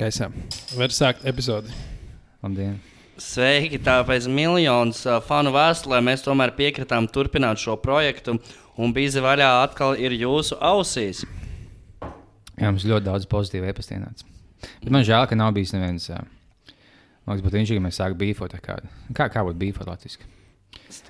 gaisā. Var sākt epizodi. Labdien! Sveiki, tāpēc miljonus uh, fanu vēstulē mēs tomēr piekritām turpināt šo projektu, un bīzi vaļā atkal ir jūsu ausīs. Jā, mums ļoti daudz pozitīvu e-pasta ienāca. Bet man žēl, ka nav bijis neviens. Man liekas, būtu viņš, ja mēs sāktu bīfot kādu. Kā, kā būtu bīfot latviski?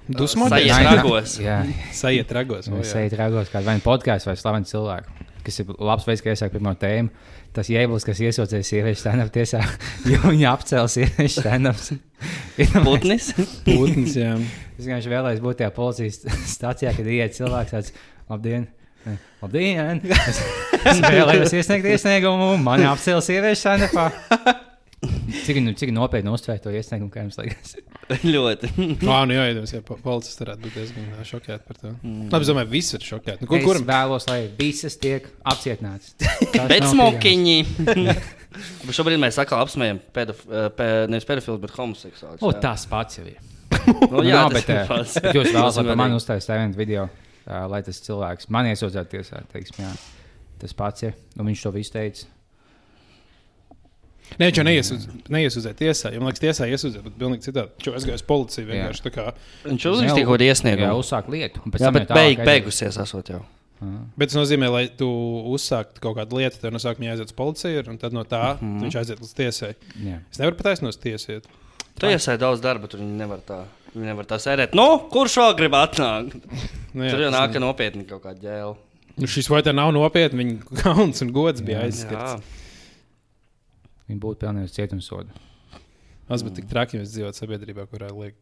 Dusmoties. Sajiet ragos. Jā, Sajiet ragos. ejam ragos kādu vai nu podkāstu vai slavenu cilvēku. Kas ir labs veids, kā iesākt pirmo tēmu. Tas jēblis, kas iesūdzēs sieviešu stand-up tiesā, jo viņa apcēlus sieviešu stand-ups. Putnis. Putns, jā. Es vienkārši vēlējos būt tajā policijas stācijā, kad ienāk cilvēks tāds - labdien! Ne, Labdien! Es, es vēlējos iesniegt iesniegumu, man apcēla sieviešu sanepā. Cik, nu, cik nopietni uztvērt to iesniegumu, kā jums liekas? ļoti. Vā, nu jā, iedomājos, ja po- policists varētu būt diezgan ā, šokēti par to. Mm. Labi, es domāju, visi ir šokēti. Nu, kur, Es kuram? vēlos, lai visas tiek apcietināts. Tas Bet smokiņi. Šobrīd mēs atkal apsmējam pedof, uh, pe, nevis pedofilus, bet homoseksuālus. O, tas pats jau ir. Nu, Nu, jā, nav, tas bet, pats. bet jūs vēlaties, lai godīgi. uztaisītu vienu video, ā, lai tas cilvēks man iesūdzētu tiesā. Teiksim, jā. tas pats ir. Un viņš to visu teica. Nē, viņš jau neiesūdz- neiesūdzēja tiesā. Ja man liekas, tiesā iesūdzēja, bet pilnīgi citādi. Viņš jau aizgāja uz policiju vienkārši tā kā. Viņš uzrakstīja kaut kādu Jā, iesniegumu. uzsāk lietu. un pēc Jā, tam bet tālāk beig, beigusies esot jau. Bet tas nozīmē, lai tu uzsāktu kaut kādu lietu, tad no sākuma jāaiziet uz policiju, un tad no tā mm. -hmm. viņš aiziet līdz tiesai. Jā. Es nevaru pataisnot uz tiesai. Tu iesēji daudz darba, tur viņi nevar tā. Viņi nevar tā sēdēt. Nu, kurš vēl grib atnākt? Nu, jā, Tur jau nāk ne- nopietni kaut kāda ģēla. Nu, šis vai tā nav nopietni, viņa kauns un gods bija Jā. Viņi būtu pelnījuši cietumsodu. Tas būtu tik traki, ja mēs dzīvotu sabiedrībā, kurā liek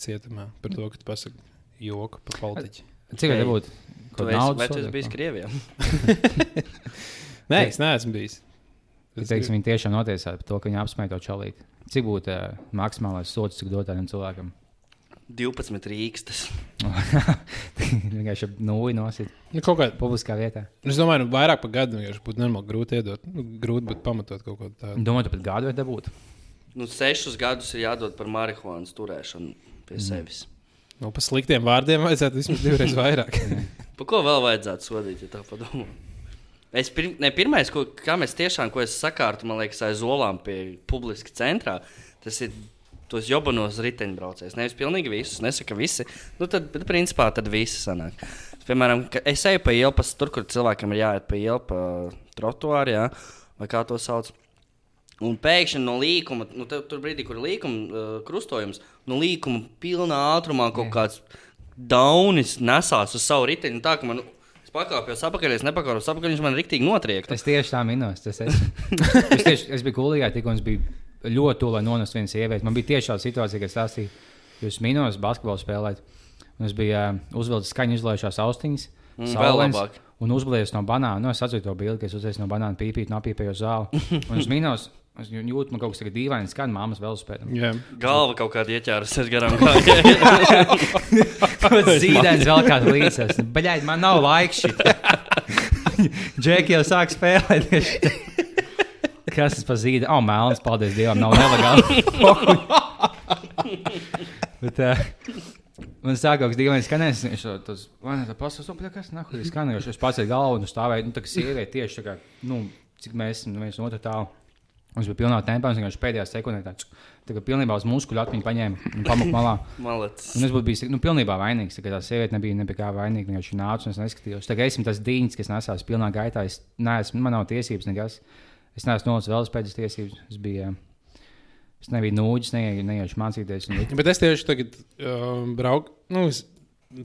cietumā par to, ka tu pasaki joku par politiķu. Cik Ei, tā būtu? Esi, naudas vai sodu? bijis Krievijā? Nē, es neesmu bijis. Ja, teiksim, viņi tiešām notiesātu par to, ka viņi apsmēja to čalīti. Cik būtu uh, maksimālais sots, cik dot tādam cilvēkam? 12 rīkstas. Vienkārši nūji nosit Nu, kaut kā, publiskā vietā. es domāju, nu, vairāk par gadu vienkārši būtu normāli grūti iedot. Nu, grūti būtu pamatot kaut ko tādu. Domāju, pat gadu vai dabūt? Nu, sešus gadus ir jādod par marihuānas turēšanu pie sevis. Nu, par sliktiem vārdiem vajadzētu vismaz divreiz vairāk. Par ko vēl vajadzētu sodīt, ja tā padomā? Es pir, ne, pirmais, ko kā mēs tiešām ko es sakārtu, man liekas, aiz olām pie publiska centrā, tas ir tos jobanos riteņbraucējus. Nevis pilnīgi visus, nesaka visi. Nu, tad, bet principā tad visi sanāk. Piemēram, es eju pa ielu, tur, kur cilvēkam ir jāiet pa ielu, pa trotuāru, jā, vai kā to sauc. Un pēkšņi no līkuma, nu, tur brīdī, kur ir līkuma uh, krustojums, no līkuma pilnā ātrumā kaut kāds daunis nesās uz savu riteņu. Tā, man es pakāpjos apakaļ, es nepakāpjos apakaļ, viņš man riktīgi notriekta. Es tieši tā minos. Tas es, es, tieši, es biju gulīgā, tikko es biju ļoti tuvu, lai nonestu vienu sievieti. Man bija tieši tāda situācija, kad es stāstīju, jūs minos basketbolu spēlēt. Un es biju uh, uzvilcis skaņu izlaižās austiņas. Mm, saulens. Un uzblēs no banāna. Nu, es atceros to bildi, ka es uzliek no banāna pīpīt, no apīpēju zāli. Un es minos, es jūtu, man kaut kas tagad dīvaini skan, māmas vēl spēlē. Jā. Galva kaut kāda ieķērusies garām. gājai. Zīdainis vēl kāds līdzes. Baļķi, man nav laiks šit. Džeki jau sāk spēlēt. Kas tas par zīdi? O, melns, paldies Dievam, nav nelegāli. Bet, uh, man sāk kaut kas dīvains skanēs. Es to ne, pasaules, oh, kas nāk, ir skanējuši. Es pats ar galvu un stāvēju, nu, tā kā sieviete tieši tā kā, nu, cik mēs esam nu, viens no otra tālu. Mums bija pilnā tempā, un vienkārši pēdējā sekundē tāds, tā kā pilnībā uz muskuļu atmiņu paņēma un pamuku malā. Malacis. Un es būtu bijis nu, pilnībā vainīgs. Tā, kā tā sieviete nebija nebija kā vainīga. Viņa nāca un es neskatījos. Tagad esmu tas dīņš, kas nesās pilnā gaitā. Es neesmu, man nav tiesības nekas. Es neesmu nolicis velospēdas tiesības. Es biju. Es nebiju nūģis, neiešu, neiešu mācīties. Un, Bet es tieši tagad um, braucu. Nu, es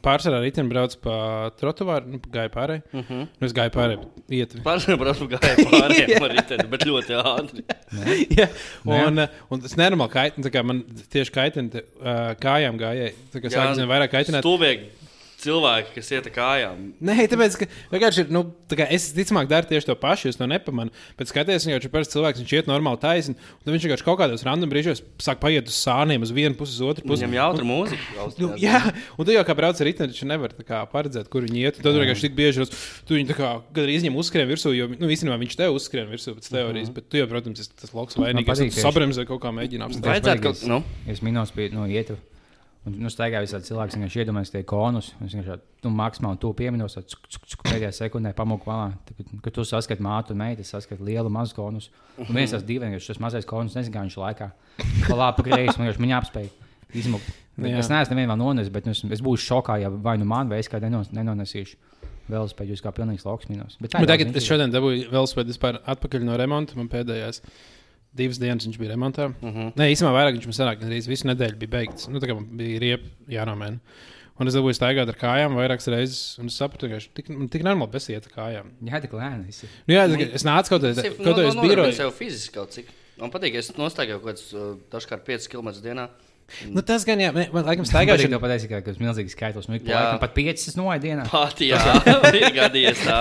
pārsvarā rītdien braucu pa trotuāru, nu, gāju pārējai. Uh -huh. Nu, es gāju iet. Pārspēlēt, gāja pārējiem ar riteni, bet ļoti ātri. Jā, un, uh, un tas nenormāli kaitina. Man tieši kaitina kājām gājēji. Tā kā sāk zin, vairāk kaitināt. Stulbieki cilvēki, kas iet ar kājām. Nē, tāpēc, ka vienkārši ir, nu, tā kā es ticamāk daru tieši to pašu, es to nepamanu. Pēc skaties, viņš ir parasti cilvēks, viņš iet normāli taisni, un tad viņš vienkārši kaut kādos random brīžos sāk paiet uz sāniem, uz vienu pusi, uz otru pusi. Viņam jautri mūzika. Nu, jā, un tu jau kā brauc ar riteņu, viņš nevar tā kā, paredzēt, kur viņi iet. un Tad vienkārši tik bieži uz, tu viņu tā kā gandrīz izņem uzskrien virsū, jo, nu, īstenībā viņš tev uzskrien virsū pēc teorijas, bet tu jau, protams, esi tas loks vainīgs. tieši. sabremzē kaut kā mēģini apstāties. Vajadzētu kaut Es- nu, Es minos pie no ietu. Un, nu, staigā visādi cilvēki, vienkārši iedomājas tie konus. un Es vienkārši nu, maksimāli to pieminos, tad pēdējā sekundē pamūku malā. Tad, Kad, tu saskati mātu un meitu, es saskatu lielu mazu konus. Un viens tas divi, vienkārši tas mazais konus, nezinu, kā viņš laikā. Pa labi, greizi, man vienkārši apspēja. Bet Jā. Es neesmu nevienu nonesis, bet nu, es, es būšu šokā, ja vai nu man, vai es nenos, nenonesīšu. Vēl spēļu kā pilnīgs lauks minus. Bet Bet ir tagad es šodien dabūju velospēdu vispār atpakaļ no remonta. Man pēdējās divas dienas viņš bija remontā. Uh Mhm. -huh. Nē, īstenībā vairāk viņš man sanāk, arī visu nedēļu bija beigts. Nu, tā kā man bija riepa jānomēna. Un es dabūju staigāt ar kājām vairākas reizes, un es sapratu, ka tik, tik normāli besiet ar kājām. Jā, tik lēni. visi. Nu, jā, tā es nācu kaut kādā Tas kaut kādā kaut cik. Man patīk, ka es nostaigāju kaut kādus uh, dažkārt 5 km dienā. Nu, tas gan, jā, man laikam Staigāšana jau pateicis, ka tas ir milzīgs skaitlis. Nu, Jā. laikam pat 5 no dienā. Pati, jā, ir gadījies tā.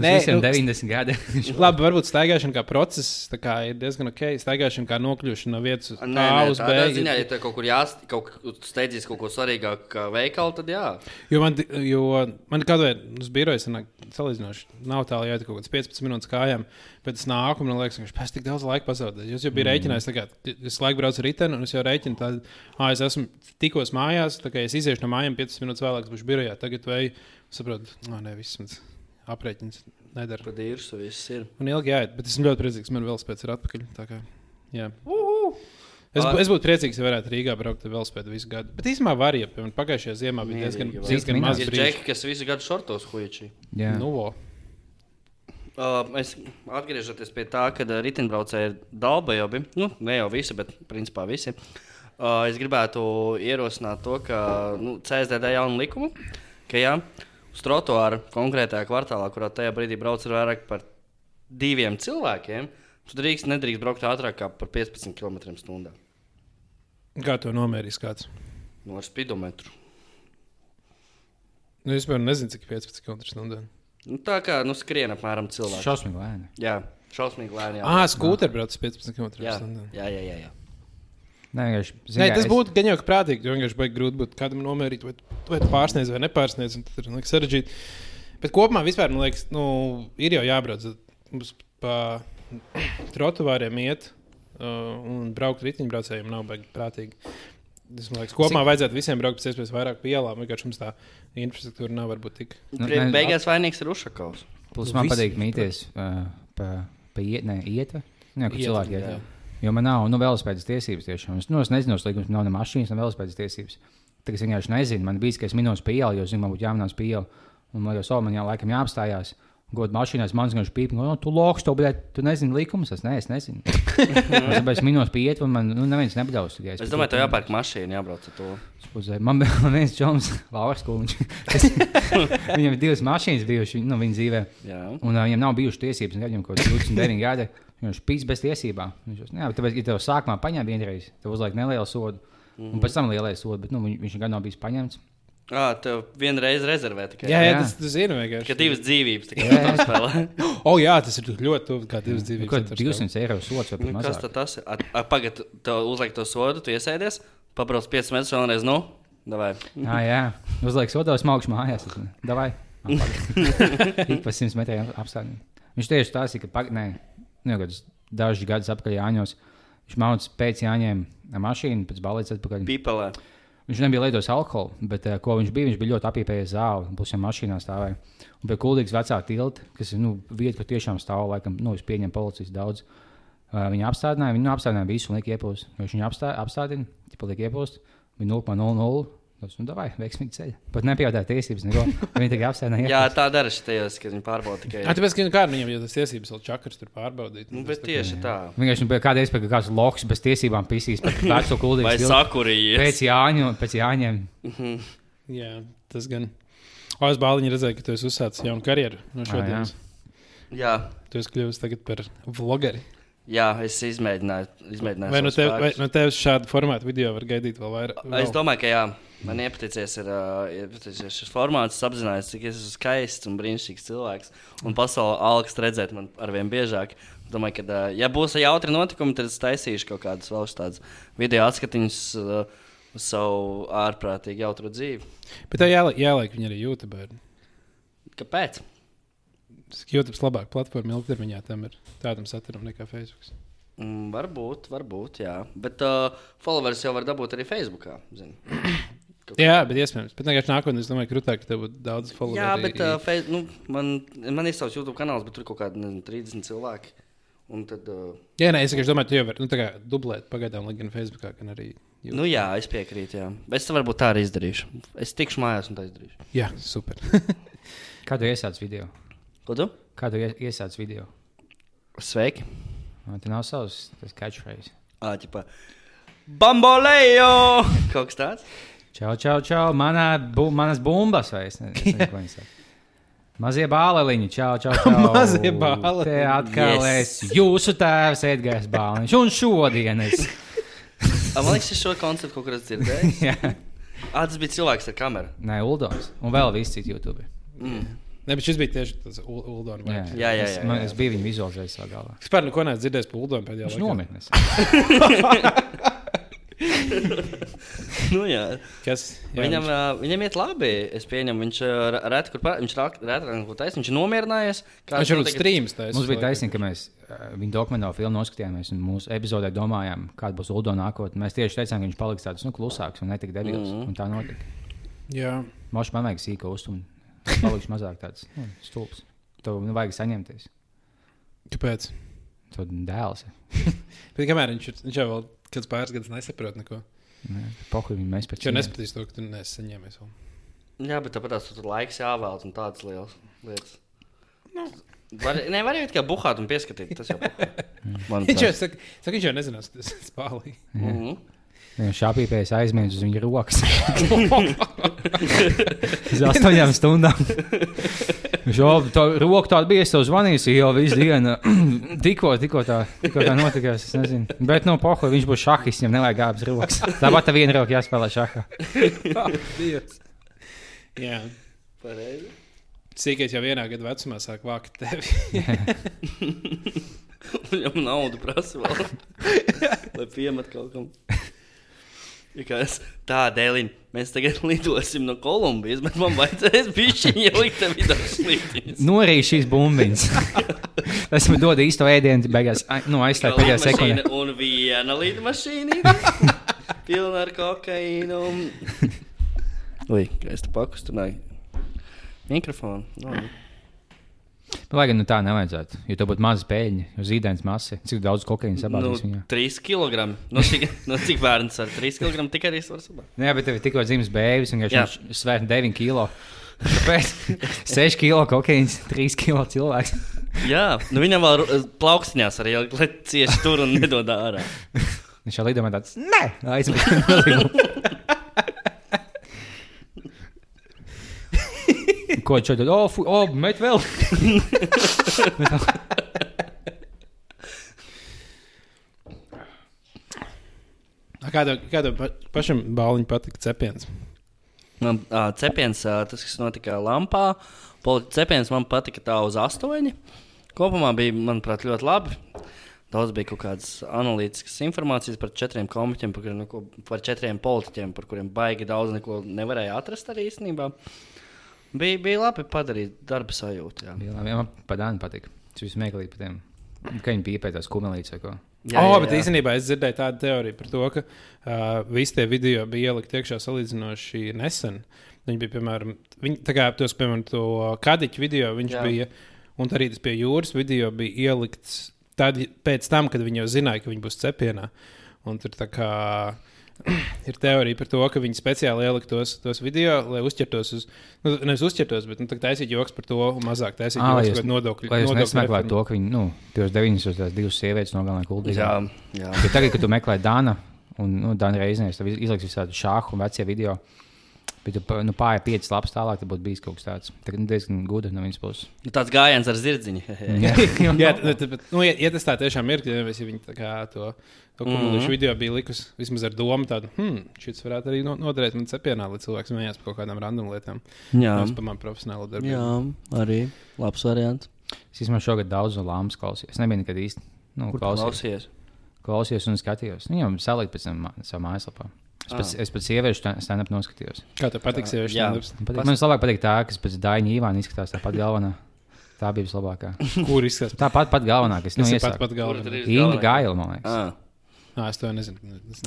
Nē, visiem nu, 90 gadi. Labi, varbūt staigāšana kā process tā kā ir diezgan ok. Staigāšana kā nokļūšana no vietas uz Nē, nē, uz tādā B. ziņā, ja tev kaut kur jāst, kaut kur steidzīs kaut ko svarīgāku kā veikalu, tad jā. Jo man, jo man kādreiz uz biroja sanāk, salīdzinoši nav tālu jāiet kaut kāds 15 minūtes kājām, bet es nāku un man liekas, ka viņš tik daudz laika pazaudējis. Jūs jau bijat mm. rēķinājis, tagad, es laiku braucu ar riteni un es jau rēķinu, tad ah, es esmu tikos mājās, tā kā es iziešu no mājām 15 minūtes vēlāk, būšu birojā. Tagad vai saprotu, no nē, viss mans aprēķins nedara. Kad ir su viss ir. Un ilgi jāiet, bet esmu ļoti priecīgs, man vēl spēc ir atpakaļ. tā kā, jā. Es, es būtu priecīgs, ja varētu Rīgā braukt ar velospēdu visu gadu. Bet īstenībā var, ja piemēram pagājušajā ziemā bija diezgan, diezgan maz brīžu. džeki, kas visu gadu šortos huiči. Jā. Nu, vo. Uh, mēs atgriežamies pie tā, ka uh, riteņbraucēji ir dalbajobi. Nu, ne jau visi, bet principā visi. Uh, es gribētu ierosināt to, ka nu, CSDD jaunu likumu, ka jā, uz trotuāra konkrētajā kvartālā, kurā tajā brīdī brauc ar vairāk par diviem cilvēkiem, tu drīkst, nedrīkst braukt ātrāk kā par 15 km/h Kā to nomērīs kāds? no ar spidometru. Nu, es vispār nezinu, cik 15 km/h. Nu, tā kā nu, skrien apmēram cilvēks. Šausmīgi lēni. Jā, šausmīgi lēni. jā. Ah, skūteri brauc 15 jā, km/h. jā, jā, jā, jā. Nē. Nē, tas es- būtu gan jau ka prātīgi. jo Vienkārši baigi grūti būtu kādam nomērīt, vai, vai tu pārsniedz vai nepārsniedz. un Tad ir liekas, sarežģīti. Bet kopumā vispār, man liekas, nu, ir jau jābrauc. Mums pa trotuāriem iet uh, un braukt riteņbraucējiem nav baigi prātīgi. Es domāju, ka kopumā vajadzētu visiem braukt pēc iespējas vairāk pa ielām. Vienkārši mums tā infrastruktūra nav varbūt tik. Nu, ne- Beigās vainīgs ir Ušakovs. Plus Nu, man visi patīk mīties uh, pa, pa iet, ne, ietve. Jā, kur Ietve, cilvēki iet. Jo man nav nu, velospēdas tiesības tiešām. Es, nu, es nezinu, kas man nav ne mašīnas, ne velospēdas tiesības. Tagad es vienkārši nezinu. Man bija, ka es minos pie ielas, jo zinu, man būtu jāminās pie ielas. Un man jau savu man jau laikam jāapstājās. Godu mašīnās man vienkārši pīp, no, tu loks, to, bet tu nezini likumus. Es, ne, es nezinu. Es Tāpēc es minos pie un man nu, neviens nebļaus. tikai Es domāju, tev jāpērk mašīna, jābrauc ar to. Uzē. Man bija viens čoms, Lauris Kulniņš. Viņam ir divas mašīnas bijušas nu, viņa dzīvē. Jā. Un uh, viņam nav bijušas tiesības, un viņam kaut kāds 29 gadi. Viņš ir pīcis bez tiesībām. Viņš jau, bet tāpēc, ja tev sākumā paņem vienreiz, tev uzliek nelielu sodu, mm -hmm. un pēc tam lielais sodu, bet nu, viņ, viņš gan nav bijis paņemts. Ah, tev vienreiz rezervē tikai. Jā, jā, Jā. tas, tas zina vienkārši. Ka divas dzīvības tikai spēlē. O, jā, tas ir ļoti tuvu kā divas Nu, dzīvības. Kā 200 eiro sods vai Nu, kas mazāk. tad tas ir? Pagaidiet, tev uzliek to sodu, tu iesēdies, pabrauc 5 metrus vēlreiz, nu, davai. Jā, jā. Uzliek sodu, smaugšu mājās. Davai. Ik pa 100 metriem apstādīt. Viņš tieši stāstīja, ka pag... Nē, nu, dažus gadus atpakaļ Jāņos. Viņš mācījās pēc Jāņiem mašīnu, pēc balīdzes atpakaļ. Pīpelē. Viņš nebija lietojis alkoholu, bet uh, ko viņš bija? Viņš bija ļoti apīpējies zāli. Jau mašīnā stāvēja. Un pie kuldīgas vecā tilta, kas ir nu, vieta, kur tiešām stāv, laikam, nu, es pieņemu policijas daudz. Uh, viņa apstādināja, viņa nu, apstādināja visu un lika iepūst. Viņš viņu apstā, apstādina, tipā lika iepūst. Viņa 0,00. Tas, nu, davai, veiksmīgi ceļ. Pat nepajautāja tiesības, neko. Viņa tikai apstādināja. Jā, tā dara šitajos, kad viņi pārbauda tikai. Jā, tāpēc, ka nu, viņiem jau tas tiesības vēl čakars tur pārbaudīt. Nu, bet tieši tā. Vienkārši bija kāda iespēja, ka kāds loks bez tiesībām pisīs par veco Vai kuldīgas tiltu. sakurījies? Pēc Jāņu, pēc Jāņiem. Jā, tas gan. O, es bāliņi redzēju, ka tu esi uzsācis jaunu karjeru no šodienas. Jā. Tu esi kļuvis tagad par vlogeri. Jā, es izmēģināju. izmēģināju Vai no, savus tev, vai no tevis šādu formātu video var gaidīt vēl vairāk? Es domāju, ka jā, man iepaticies ir, uh, iepaticies šis formāts, es apzinos, cik es esmu skaists un brīnišķīgs cilvēks. Un pasaulē augsts redzēt man arvien biežāk. Domāju, ka, uh, ja būs jautri notikumi, tad es taisīšu kaut kādus vēl tādus video atskatiņus uh, uz savu ārprātīgi jautru dzīvi. Bet tev jāliek, jāliek viņi arī YouTube. Kāpēc? YouTube ir labāka platforma ilgtermiņā, tam ir tādam saturam nekā Facebook. Mm, varbūt, varbūt, jā. Bet uh, followers jau var dabūt arī Facebookā. zini. Jā, bet iespējams. Bet vienkārši nākotnē es domāju, ka krūtāk, ka tev būtu daudz follow. Jā, bet uh, feiz, nu, man, man ir savs YouTube kanāls, bet tur kaut kādi nezinu, 30 cilvēki. Un tad, uh, Jā, nē, es domāju, tu jau vari nu, tā kā dublēt pagaidām, lai gan Facebookā, gan arī. YouTube. nu, jā, es piekrītu. Jā. Es tam varbūt tā arī izdarīšu. Es tikšu mājās un tā izdarīšu. Jā, super. Kā tu iesāc video? Tu? Kā tu ies- iesāc video? Sveiki! Man te nav savs tas catchphrase. Ā, ķipa. Bambolejo! Kaut kas tāds? Čau, čau, čau. Manā, bu, manas bumbas vai es nezinu, nezinu, ko viņi saka. Mazie bāliņi, čau, čau, čau. Mazie bāliņi. Te atkal Yes. es, jūsu tēvs Edgars Bāliņš. Un šodien es. A, man liekas, es šo konceptu kaut kur esmu dzirdējis. Jā. Tas bija cilvēks ar kameru. Nē, Uldons. Un vēl viss cits YouTube. Mm. Nē, bet šis bija tieši tas Uldons. Jā, Jā, jā, es, jā, man, jā. es biju viņu vizualizējis savā galvā. Es par neko neesmu dzirdējis par Uldonu pēdējā Viņš laikā. nometnes. Nu, jā. Kas? Jā, Viņam, viņš- uh, viņam iet labi. Es pieņemu, viņš uh, reti kur pār, viņš reti ko taisa. Viņš ir nomierinājies. Viņš nu varbūt streams taisa Mums bija taisnība, ka mēs uh, viņa dokumentālo filmu noskatījāmies un mūsu epizodē domājām, kāda būs Uldona nākotne. Mēs tieši teicām, ka viņš paliks tāds nu, klusāks un netik debils. Mm. -hmm. Un tā notika. Jā. Mošs man vajag sīko uztumu. Palikšu mazāk tāds nu, stulbs. Tev nu, vajag saņemties. Kāpēc? Tev dēls. Bet kamēr viņš, ir- viņš jau vēl kāds pāris gadus nesaprot neko. Pohuļ pēc Viņš jau nespētīs to, ka tu neesi saņēmies vēl. Jā, bet tāpat tās tur laiks jāvēl un tādas lielas lietas. Var, ne, var jau tikai buhāt un pieskatīt. Tas jau man Viņš jau saka, saka viņš jau nezinās, tas ir spālīgi. mm -hmm. Viņš apīpējas aizmirst uz viņa rokas. Uz astoņām stundām. Viņš jau tā roku tādu bija, es tev zvanīju, jau visu dienu. tikko, tikko tā, tikko tā notikās. es nezinu. Bet, nu, pohu, viņš būs šahis, viņam nevajag abas rokas. Tāpat tā viena roka jāspēlē šahā. Dievs. Jā. Pareizi. Sīkais jau vienā gada vecumā sāk vākt tevi. Viņam naudu prasa vēl. Lai piemet kaut kam. Es- Tā, Dēlīna, mēs tagad lidosim no Kolumbijas, bet man vajadzēs bišķiņi ielikt tev vidū slītiņas. Norīja šīs bumbiņas. Tas man dod īsto ēdienu, beigās nu, aizslēgt pēdējā sekundē. Un viena lidmašīna. Pilna ar kokaīnu. Ui, kā es te pakustināju. Mikrofonu. Nu, Nu, Lai gan nu, tā nevajadzētu, jo tev būtu maza pēļņa, jo zīdainas masa, cik daudz kokaīna nu, sabādīs viņā. 3 kg. Nu, cik, nu, cik bērns ar 3 kg tikai arī var sabāt? Nē, bet tev ir tikko dzimis bērns, un Jā. viņš svēr 9 kg. Kāpēc? 6 kg kokaīns, 3 kg cilvēks. Jā, nu viņam vēl plaukstiņās arī lai cieši tur un nedod ārā. Viņš jau lidomā tāds - nē, aizmirst. Ko viņš šeit? O, fu, o, met vēl. Kā tev, kā tev pa, pašam bāliņam patika cepiens? Man ā, cepiens, ā, tas, kas notika lampā, cepiens man patika tā uz astoņi. Kopumā bija, manuprāt, ļoti labi. Daudz bija kaut kādas analītiskas informācijas par četriem komiķiem, par, neko, par četriem politiķiem, par kuriem baigi daudz neko nevarēja atrast arī īstenībā. Bija, bija labi padarīt darba sajūtu. Jā, Jā, labi, man padāni patika. Tas viss meklīgi par tiem. Kā viņi bija pēc tās kumelītes vai ko. Jā, oh, bet īstenībā es dzirdēju tādu teoriju par to, ka uh, visi tie video bija ielikt iekšā salīdzinoši nesen. Viņi bija, piemēram, viņi, tā kā tos, piemēram, to kadiķu video, viņš Jā. Jā. bija, un arī tas pie jūras video bija ielikts tad, pēc tam, kad viņi jau zināja, ka viņi būs cepienā. Un tur tā kā ir teorija par to, ka viņi speciāli ielika tos, tos video, lai uzķertos uz, nu, nevis uzķertos, bet nu, taisīt joks par to, un mazāk taisīt lai joks par nodokļu. Lai jūs nesmeklētu to, ka viņi, nu, tajos deviņos tās divas sievietes nogalināja kuldīgi. jā, jā. Bet tagad, kad tu meklē Dāna un nu, Dāna reizēs, tad izlaiks visādi šāhu un vecie video. Bet, pa- nu, pāri piecas lapas tālāk, tad būtu bijis kaut kas tāds. Tā ir diezgan gudri no viņas puses. Nu, Tāds gājiens ar zirdziņu. Jā, bet, bet, nu, ja, ja tas tā tiešām ir, tad ja viņi tā kā to, to kumulīšu mm -hmm. video bija likusi vismaz ar domu, tādu, hmm, šis varētu arī no- noderēt man cepienā, lai cilvēks smējās par kaut kādām random lietām. jā. Tas par manu profesionālo darbu. jā, arī labs variants. Es īstenībā šogad daudz no lāmas klausījos. Es nebiju nekad īsti nu, Kur tu klausījos. un skatījos. Viņam salikt pēc tam savā mājaslapā. Es pēc, es pēc sieviešu stand-up noskatījos. Kā tev patīk, Jā. tāds Man, patīk, man vislabāk patīk tā, kas pēc Daņa Ivāna izskatās tāpat galvenā. Tā bija vislabākā. Kur izskatās? Tāpat pat galvenā, kas nu, ir pat, pat ir? Inga Gaila, man liekas. Ah, Nā, es to nezinu. Es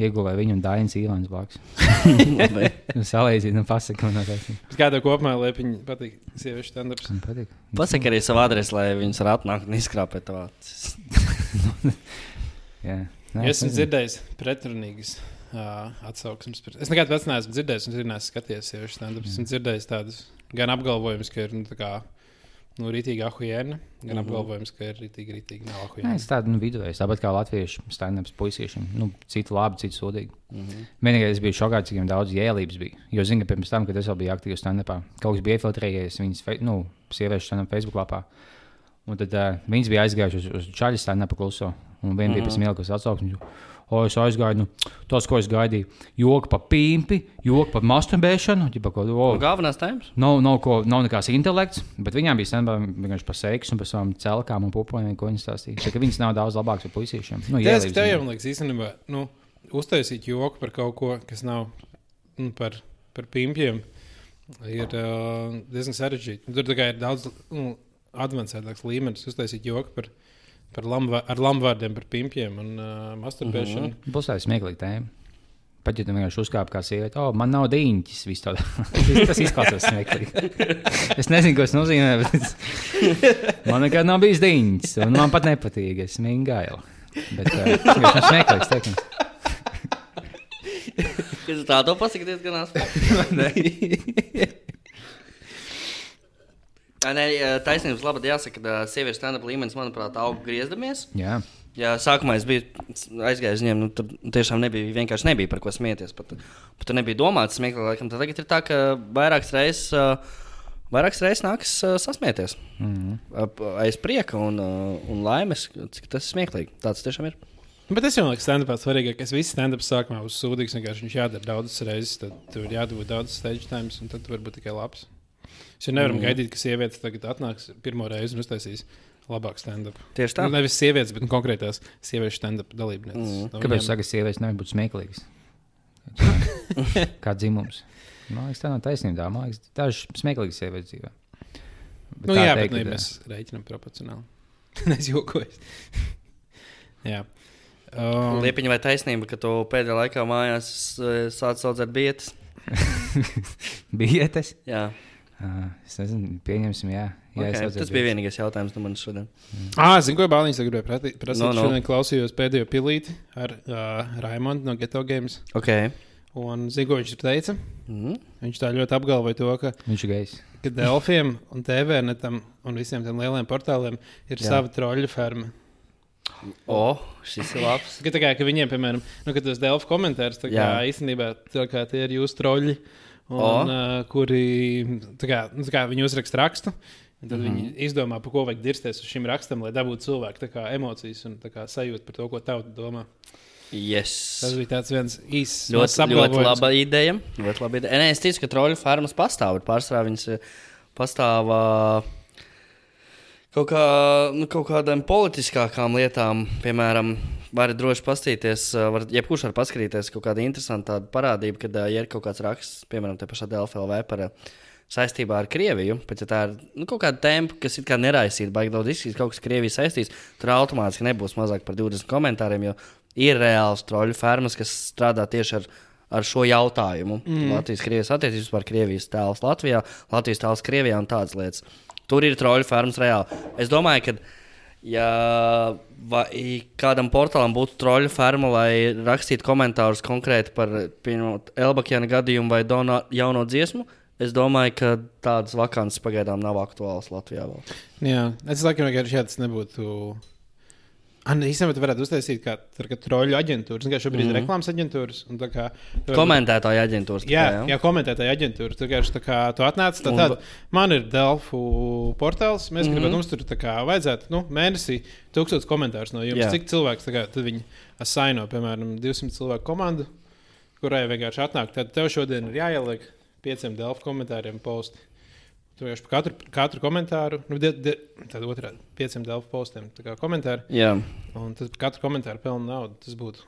ieguvē viņu un Dainas Īlāns blakus. Nu, Salīdzīt, nu, pasaka, man liekas. Bet Kādā kopumā Liepiņa patīk sieviešu stand-ups? Man patīk. Pasaki arī savu adresi, lai viņas var atnākt un izkrāpēt tavā. Jā. Ja Nē, esmu dzirdējis pretrunīgas uh, atsauksmes. Par... Es nekad pats neesmu dzirdējis, un neesmu skatījies sieviešu stand-ups. Esmu dzirdējis tādus gan apgalvojumus, ka ir nu, tā kā, nu, rītīgi ahuēna, gan apgalvojumus, ka ir rītīgi, rītīgi nav Nē, ahuēna. es tādu nu, vidēju, tāpat kā latviešu stand-ups puisiešiem. Nu, citi labi, citi sūdīgi. Vienīgais es biju šokāts, cik daudz jēlības bija. Jo, zinu, ka pirms tam, kad es vēl biju aktīvs stand-upā, kaut kas bija iefiltrējies viņas nu, sieviešu stand-up Facebook lapā. Un tad uh, viņas bija aizgājušas uz, uz čaļu stand-upu kluso. Un viena bija pēc tam ielikusi atsauksmi. O, es aizgāju, nu, tos, ko es gaidīju. Joku par pīmpi, joku par masturbēšanu. Ko, o, Galvenās tēmas? Nav, nav, ko, nav nekāds intelekts, bet viņām bija stand vienkārši par seksu un par savām celkām un pupojiem, ko viņas stāstīja. Tā, viņas nav daudz labākas par puisiešiem. Nu, Tas, tev jau liekas, īstenībā, nu, uztaisīt joku par kaut ko, kas nav nu, par, par pimpiem, ir uh, diezgan sarežģīti. Tur tā kā ir daudz nu, avansētāks līmenis uztaisīt joku par, par lamva, ar lamvārdiem par pimpiem un uh, masturbēšanu. Mm -hmm. Būs tāda smieklīga tēma. Pat ja tu vienkārši uzkāpi kā sieviete, oh, man nav dīņķis. viss tādā. Tas izklausās smieklīgi. Es nezinu, ko tas nozīmē, bet es... man nekad nav bijis dīņķis. un Man pat nepatīk, es smīgi gailu. Bet uh, tas ir smieklīgs teikums. Kas tā to pasaka diezgan asprātīgi. Nē, taisnības labā jāsaka, ka sieviešu stand-up līmenis, manuprāt, aug griezdamies. Jā, Jā, sākumā es biju aizgājis uz viņiem, nu, tur tiešām nebija, vienkārši nebija par ko smieties. Pat, pat tur nebija domāts smieklīgi, laikam. Tad Tagad ir tā, ka vairākas reizes, uh, vairākas reizes nākas uh, sasmieties. mm -hmm. Aiz prieka un, uh, un laimes, cik tas ir smieklīgi. Tāds tiešām ir. Bet es jau lieku, stand-upā svarīgākais. Viss stand-ups sākumā būs sūdīgs. Vienkārši viņš jādara daudzas reizes, tad tur ir jādod daudz stage times, un tad tu vari būt tikai labs. Mēs nevaram mm. gaidīt, ka sievietes tagad atnāks pirmo reizi un uztaisīs labāku stand-up. Tieši tā. Nu, nevis sievietes, bet nu, konkrētās sieviešu stand-up dalībnieces. Mm. Nu, Kāpēc viņām- saka, ka sievietes nevar būt smieklīgas? Kā dzimums? Man liekas, tā nav taisnība. Man liekas, tā ir smieklīga sievietes dzīvē. Bet Nu, jā, teikt, bet nu, ka- ja mēs rēķinām proporcionāli. es jokoju. jā. Um, Liepiņa vai taisnība, ka tu pēdējā laikā mājās eh, sāc audzēt bietas? Bietes? Jā, Uh, es nezinu, pieņemsim, jā. jā okay. Tas bija vienīgais jautājums no manis šodien. Ah, zinu, ko Bāliņš tagad gribēja prasīt. No, No. Šodien klausījos pēdējo pilīti ar uh, Raimondu no Geto Games. Okay. Un zinu, ko viņš teica. Mm. Viņš tā ļoti apgalvoja to, ka, Viņš ir gejs. ka Delfiem un TVNetam un visiem tiem lieliem portāliem ir Jā. Sava troļļu ferma. O, šis ir labs. Ka, tā kā, ka viņiem, piemēram, nu, kad tos Delfu komentārus, tā kā Jā. īstenībā tā kā tie ir jūsu troļļi, un, uh, kuri tā kā, nu, tā kā viņi uzraksta rakstu. Tad mm. -hmm. viņi izdomā, par ko vajag dirsties uz šim rakstam, lai dabūtu cilvēku kā, emocijas un kā, sajūtu par to, ko tauta domā. Yes. Tas bija tāds viens īsts Ļoti, ļoti laba ideja. Ļoti laba ideja. Nē, es ticu, ka troļu fermas pastāv. Pārsvarā viņas eh, pastāv ā, kaut, kā, nu, kaut kādām politiskākām lietām. Piemēram, var droši paskatīties, var, jebkurš var paskatīties kaut kādu interesantu parādību, kad ja ir kaut kāds raksts, piemēram, te pašā DLFLV par saistībā ar Krieviju. Bet, ja tā ir nu, kaut kāda tempa, kas ir kā neraisīta, baigi daudz izsīs, kaut kas Krievijas saistīts, tur automātiski nebūs mazāk par 20 komentāriem, jo ir reāls troļu fermas, kas strādā tieši ar, ar šo jautājumu. Mm. Latvijas-Krievijas attiecības par Krievijas tēlus Latvijā, Latvijas tēlus Krievijā un tādas lietas. Tur ir troļu fermas reāli. Es domāju, ka. Ja vai, kādam portālam būtu troļu ferma, lai rakstītu komentārus konkrēti par Elbakjana gadījumu vai Dona jauno dziesmu, es domāju, ka tādas vakances pagaidām nav aktuālas Latvijā. Vēl. Jā, es laikam vienkārši šāds nebūtu. An, īstenībā, tu varētu uztaisīt kā, tā kā troļļu aģentūras. Kā šobrīd mm Mhm. -hmm. ir reklāmas aģentūras. tā Kā, Komentētāja aģentūras. Jā, tikai, jā, komentētāja aģentūra. Tu vienkārši tā kā tu atnāc, tā Un man ir Delfu portāls. Mēs mm Mhm. -hmm. gribam, mums tur tā kā vajadzētu nu, mēnesī tūkstotis komentārus no jums. Jā. Jā. Cik cilvēks tā kā, tad viņi asaino, piemēram, 200 cilvēku komandu, kurai vienkārši atnāk. Tad tev šodien ir jāieliek pieciem Delfu komentāriem posti. Tu vienkārši par katru, katru komentāru, nu, de, de, tad otrādi pieciem Delfu postiem tā kā komentāri. jā. Un tas par katru komentāru pelna naudu. Tas būtu.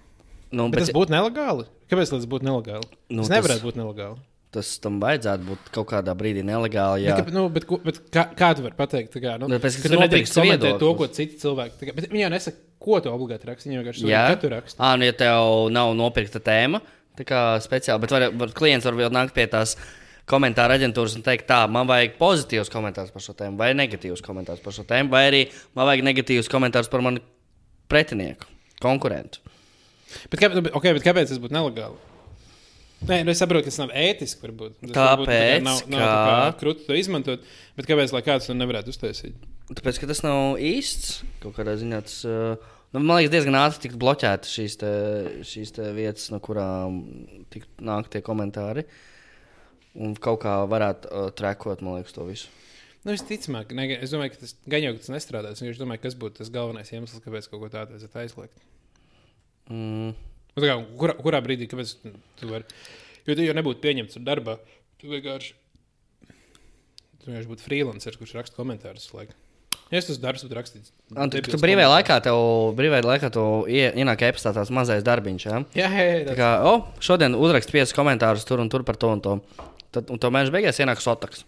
Nu, Bet, bet tas būtu nelegāli. Kāpēc tas būtu nelegāli? Nu, tas tas- nevarētu būt nelegāli. tas tam vajadzētu būt kaut kādā brīdī nelegāli. Jā, Jā, bet, nu, bet, bet kā, kā tu vari pateikt? Kā, nu, Nu, pēc, ka ka tas tu nedrīkst komentēt to, ko citi cilvēki. Kā, bet viņi jau nesaka, ko tu obligāti raksti. Viņi vienkārši saka, ka tu raksti. ah, nu, ja tev nav nopirkta tēma, tā kā speciāli, bet var, var, klients var vēl nākt pie tās komentāra aģentūras un teikt, tā, man vajag pozitīvs komentārs par šo tēmu, vai negatīvs komentārs par šo tēmu, vai arī man vajag negatīvs komentārs par manu pretinieku, konkurentu. Bet, kā, bet, okay, bet kāpēc tas būtu nelegāli? Nē, nu es saprotu, ka tas nav ētiski. Varbūt. Tas varbūt, tā kā Tāpēc, nav, nav kā krūti to izmantot. Bet kāpēc lai kāds to nevarētu uztaisīt? Tāpēc, ka tas nav īsts kaut kādā ziņā. Tas, uh, nu, man liekas, diezgan ātri tika bloķētas šīs, te, šīs te vietas, no kurām nāk tie komentāri. Un kaut kā varētu uh, trekot, man liekas, to visu. Nu, visticamāk, ne, es domāju, ka tas gan jau tas nestrādās. Es domāju, kas būtu tas galvenais iemesls, kāpēc kaut ko tādu vajadzētu aizliegt. Mm. Nu, tā Kā, kurā, kurā brīdī, kāpēc tu vari? Jo tu jau nebūtu pieņemts ar darbā. Tu vienkārši, tu vienkārši būtu freelancer, kurš raksta komentārus. Ja es tas darbs, tad rakstīts. Un, tu, tu brīvajā laikā tev, brīvajā laikā tev ie- ienāk e-pastā tāds mazais darbiņš. Ja? Jā, jā, jā. Tā- kā, oh, šodien uzrakst piecus komentārus tur un tur par to un to. Tad, un to mēnešu beigās ienāk sotaks.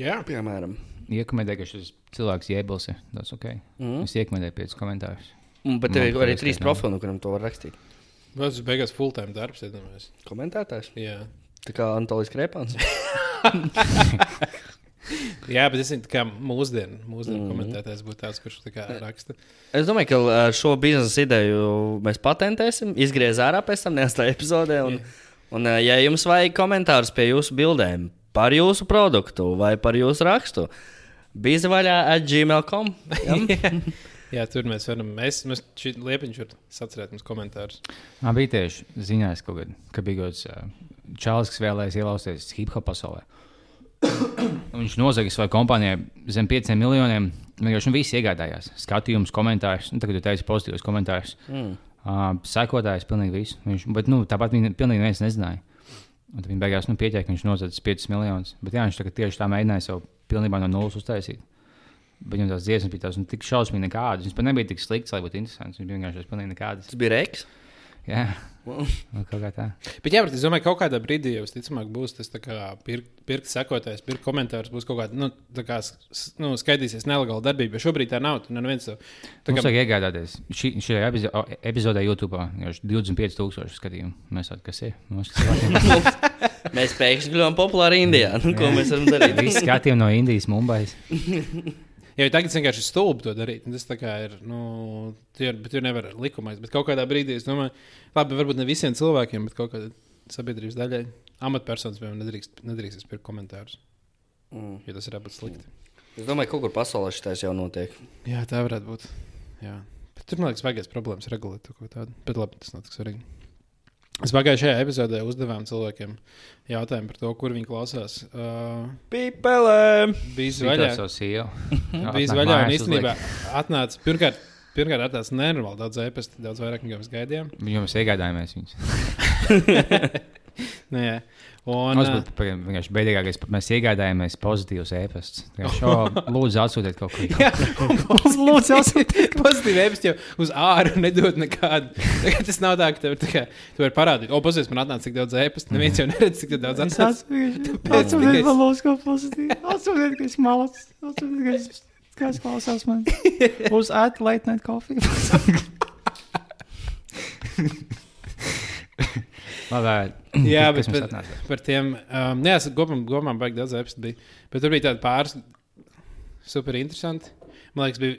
jā. Piemēram. Iekomentēju, ka šis cilvēks jēbils ir. Tas ok. Mm. Es iekomentēju piecus komentārus. Un, bet tev ir arī trīs ka profili, no kuriem to var rakstīt. Tas beigās full-time darbs, iedomājieties. Komentētājs. Jā. Tā kā Antolijas Krepāns. jā, bet es zinu, kā mūsdienu, mūsdienu mm komentētājs būtu tāds, kurš tā kā raksta. Es domāju, ka uh, šo biznesa ideju mēs patentēsim, izgriezām ārā pēc tam neestajā epizodē. Un, un, uh, ja jums vajag komentārus pie jūsu bildēm par jūsu produktu vai par jūsu rakstu, bija vaļā at gmail.com. Ja? Jā, tur mēs varam. Mēs, mēs šī liepiņš var sacerēt mums komentārus. Man bija tieši ziņās, kad, ka bija kaut kāds uh, čalis, kas vēlējās ielausties hip hop pasaulē. Viņš nozaga savai kompānijai zem 5 miljoniem. Vienkārši nu, visi iegādājās skatījumus, komentārus. Nu, tagad jūs teicat pozitīvus komentārus. Mm. Uh, sekotājs pilnīgi visu. Viņš, bet nu, tāpat viņi pilnīgi neviens nezināja. Un tad viņi beigās nu, pieķēra, ka viņš nozadz 5 miljonus. Bet jā, viņš tagad tieši tā mēģināja sev pilnībā no nulles uztaisīt. Bet viņam tās dziesmas bija tās nu, tik šausmīgi nekādas. Viņš pat nebija tik slikts, lai būtu interesants. Viņš bija vienkārši tās pilnīgi nekādas. Tas bija Reiks. Jā, Wow. nu, kaut kā tā. Bet, jā, bet es domāju, ka kaut kādā brīdī jau visticamāk būs tas pirkt, pirkt sekotājs, pirkt komentārus, būs kaut kāda, nu, tā kā nu, skaitīsies nelegāla darbība. Šobrīd tā nav. Tu neviens to. Kā, vajag iegādāties. Šī, šajā epizo- epizodē YouTube ir 25,000 skatījumu. Mēs zinām, kas ir. Mēs pēkšņi kļuvām populāri Indijā. Nu, ko mēs varam darīt? Visi skatījumi no Indijas, Mumbais. ja tagad vienkārši ir stulbi to darīt, tas tā kā ir, nu, tie, bet tur nevar likumais. Bet kaut kādā brīdī es domāju, labi, varbūt ne visiem cilvēkiem, bet kaut kādai sabiedrības daļai. Amatpersonas piemēram nedrīkst, nedrīkst pirkt komentārus, Mm. jo tas ir būt slikti. Es domāju, ka kaut kur pasaulē šis jau notiek. Jā, tā varētu būt. Jā. Bet tur, man liekas, vajag problēmas regulēt kaut kādu. Bet labi, tas nav tik svarīgi. Mēs pagājušajā epizodē uzdevām cilvēkiem jautājumu par to, kur viņi klausās. Uh, Pīpelē! bija zvaigžā. savu sievu. Bija zvaigžā un īstenībā atnāca pirmkārt. Pirmkārt, atnāca nenormāli daudz e-pasta, daudz vairāk nekā mēs gaidījām. Viņu mēs iegādājāmies viņus. jā. un, būtu pagaid- vienkārši beigās, mēs iegādājāmies pozitīvus e-pastus. Šo lūdzu atsūtiet kaut ko. Lūdzu, atsūtiet pozitīvu e-pastu, jau uz ārā nedod nekādu. Tas nav tā, ka tev, tā kā, tu vari parādīt, o, pozitīvs man atnāca tik daudz e-pastu. Neviens jau neredz, cik daudz atnāca. Tāpēc tikai- lūdzu ko pozitīvu. Atsūtiet, ka es malas. Atsūtiet, ka es, ka es klausās man. Uz ēta late night coffee. Labi, Jā, bet- bet- atnāca? par tiem. Um, jā, es gopam, gopam baigi daudz apstu bija. Bet tur bija tādi pāris super interesanti. Man liekas, bija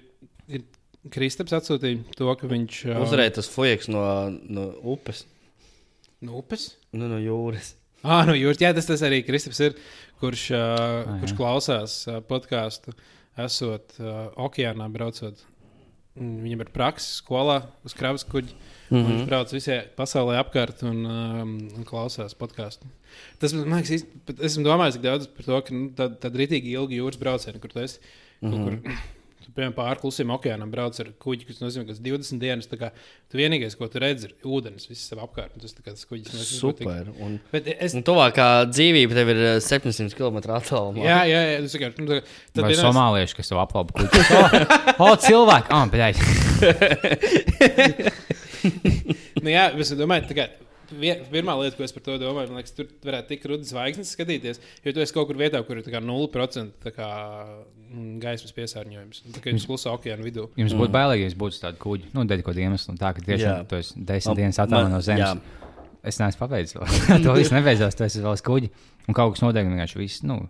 ir- Kristaps atsūtīja to, ka viņš. Uh, Uzreiz tas fujaks no, no upes, No upes? nu, no jūras. Ah, no jūras. Jā, tas, tas arī Kristaps ir, kurš, uh, Ah, kurš jā. klausās uh, podkāstu, esot uh, okeānā braucot. Un Viņam ir praksa skolā uz kravas kuģa. Mm -hmm. Viņš brauc visai pasaulē apkārt un, um, un klausās podkāstu. Tas man liekas, īsti, bet esmu domājis tik daudz par to, ka nu, tāda tā rītīgi ilga jūras brauciena, kur esi. Mm -hmm. kur, tu, piemēram, pāri klusiem okeānam brauc ar kuģi, kas nozīmē, ka 20 dienas. tā kā Tu vienīgais, ko tu redzi, ir ūdens, viss sev apkārt. un Tas tā kā tas kuģis tik- Super. Un, Bet es, un tuvākā dzīvība tev ir eh, 700 km attālumā. jā, jā, jā, tas vienkārši. Nu, tā- tad Vai vienās- somālieši, kas tev aplaupa kuģi? O, o, cilvēki! Bet nu, jā, es domāju, tā kā pirmā lieta, ko es par to domāju, man liekas, tur varētu tik rudas zvaigznes skatīties, jo tu esi kaut kur vietā, kur ir tā kā 0% tā kā, mm, gaismas piesārņojums. Tā kā jūs klusā okeāna vidū. Jums būtu bailīgi, ja būtu tādi kuģi, nu, dēļ kaut kāda iemesla. Tā ka Jā. tiešām tu esi desmit dienas attālināts no zemes. jā. Es neesmu pabeidzis to viss nebeidzās, tu esi vēl uz kuģi. Un kaut kas notiek, vienkārši viss, nu,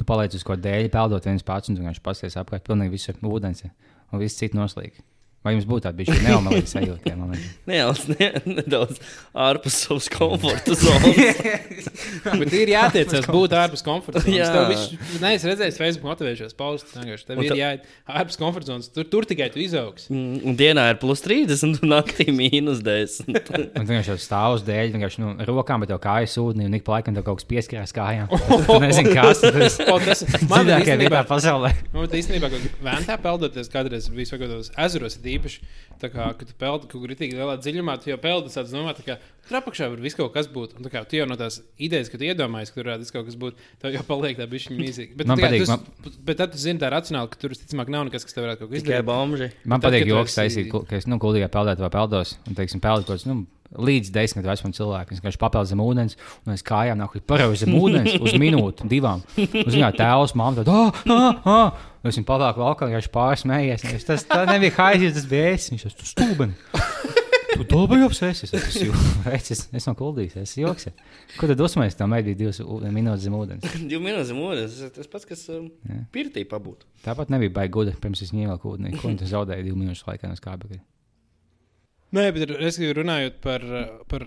tu paliec uz ko dēļ, peldot viens pats, un tu vienkārši pasies apkārt, pilnīgi viss ir ūdens, un viss cits noslīd. Vai jums būtu tāda bijusi neomalīga sajūta? Nedaudz, ne, nedaudz ārpus savas komforta zonas. Bet ir jātiecas būt ārpus komforta zonas. Jā. Viņš- Nē, es redzēju, Facebook paustus. vienkārši. Tev ir jāiet ārpus komforta zonas. Tur, tur tikai tu izaugs. Mm, Un dienā ir plus 30, un naktī mīnus 10. Un vienkārši stāv uz dēļ, vienkārši nu, rokām, bet tev kājas ūdenī, un ik pa laikam tev kaut kas pieskarās kājām. Tu nezini, kas tas ir. Man Dziļākajā īstenībā- vietā pasaulē. Man īstenībā, kad vēntā peldoties, kādreiz bija svagātos ezeros, ir īpaši, tā kā, kad tu peldi kaut kur rītīgi lielā dziļumā, tu jau peldi tāds domā, tā kā tur apakšā var viss kaut kas būt. Un kā tu jau no tās idejas, ka tu iedomājies, ka tur varētu kaut kas būt, tev jau paliek tā bišķiņa mīzīga. Bet, Man tā kā patīk, tu s- bet tad tu zini tā racionāli, ka tur visticamāk nav nekas, kas tev varētu kaut ko Tikai izdarīt. bomži. Man Tad, patīk joks esi- taisīt, ka es nu, gudrīgi peldēju vai peldos. Un, teiksim, peldot kaut kāds nu, līdz desmit vecumam cilvēkam. Es vienkārši papeldu zem ūdens, un es kājām nāku paraugu zem ūdens uz minūti, divām. Uz viņā tēvs, māte, tad, ah, ah, ah. Es viņu pavāku laukā, viņš pārsmējies. Es, tas tā nebija haizis, tas bija es. Viņš tas stūbeni. Tu to biji apsēsis. Es, es, es, nav kuldīgs, es joks. Ko tad dosmēs? Tam bija divas minūtes zem ūdens. Divu minūtes mūžs. Tas pats, kas um, pirtī pabūt. Tāpat nebija baigi gudri, pirms es ņēmu ūdeni. Ko viņš zaudēja divu minūšu laikā no skābekļa. Nē, bet es gribu runājot par, par,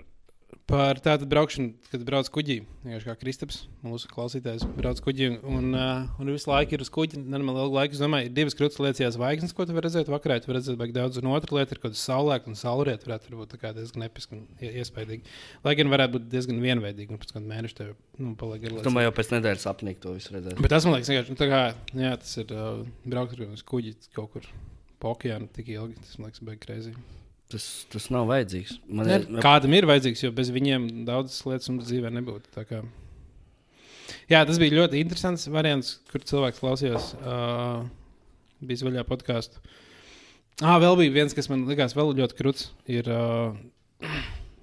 par tādu braukšanu, kad brauc kuģī. Vienkārši kā Kristaps, mūsu klausītājs, brauc kuģī un, uh, un visu laiku ir uz kuģa. Normāli ilgu laiku. Es domāju, ir divas krūtis lietas, zvaigznes, ko tu vari redzēt vakarā. Tu vari redzēt baigi daudz, un otra lieta ir kaut kāda saulēkta un saulrieta. Varētu būt diezgan episka un ie- iespaidīga. Lai gan varētu būt diezgan vienveidīga, un pēc kāda mēneša tev nu, paliek Es garlaicīgi. domāju, jau pēc nedēļas apnīk to visu redzēt. Bet tas man liekas, vienkārši, nu, tā kā, jā, tas ir uh, braukt ar kuģi kaut kur pa okeānu tik ilgi. Tas man liekas, baigi kreizīgi. Tas, tas nav vajadzīgs. Man Ne, ir, Kādam ir vajadzīgs, jo bez viņiem daudzas lietas mums dzīvē nebūtu. Kā- Jā, tas bija ļoti interesants variants, kur cilvēks klausījās. Uh, bija zvaigžā podkāstu. Ah, vēl bija viens, kas man likās vēl ļoti krūts. Ir, uh,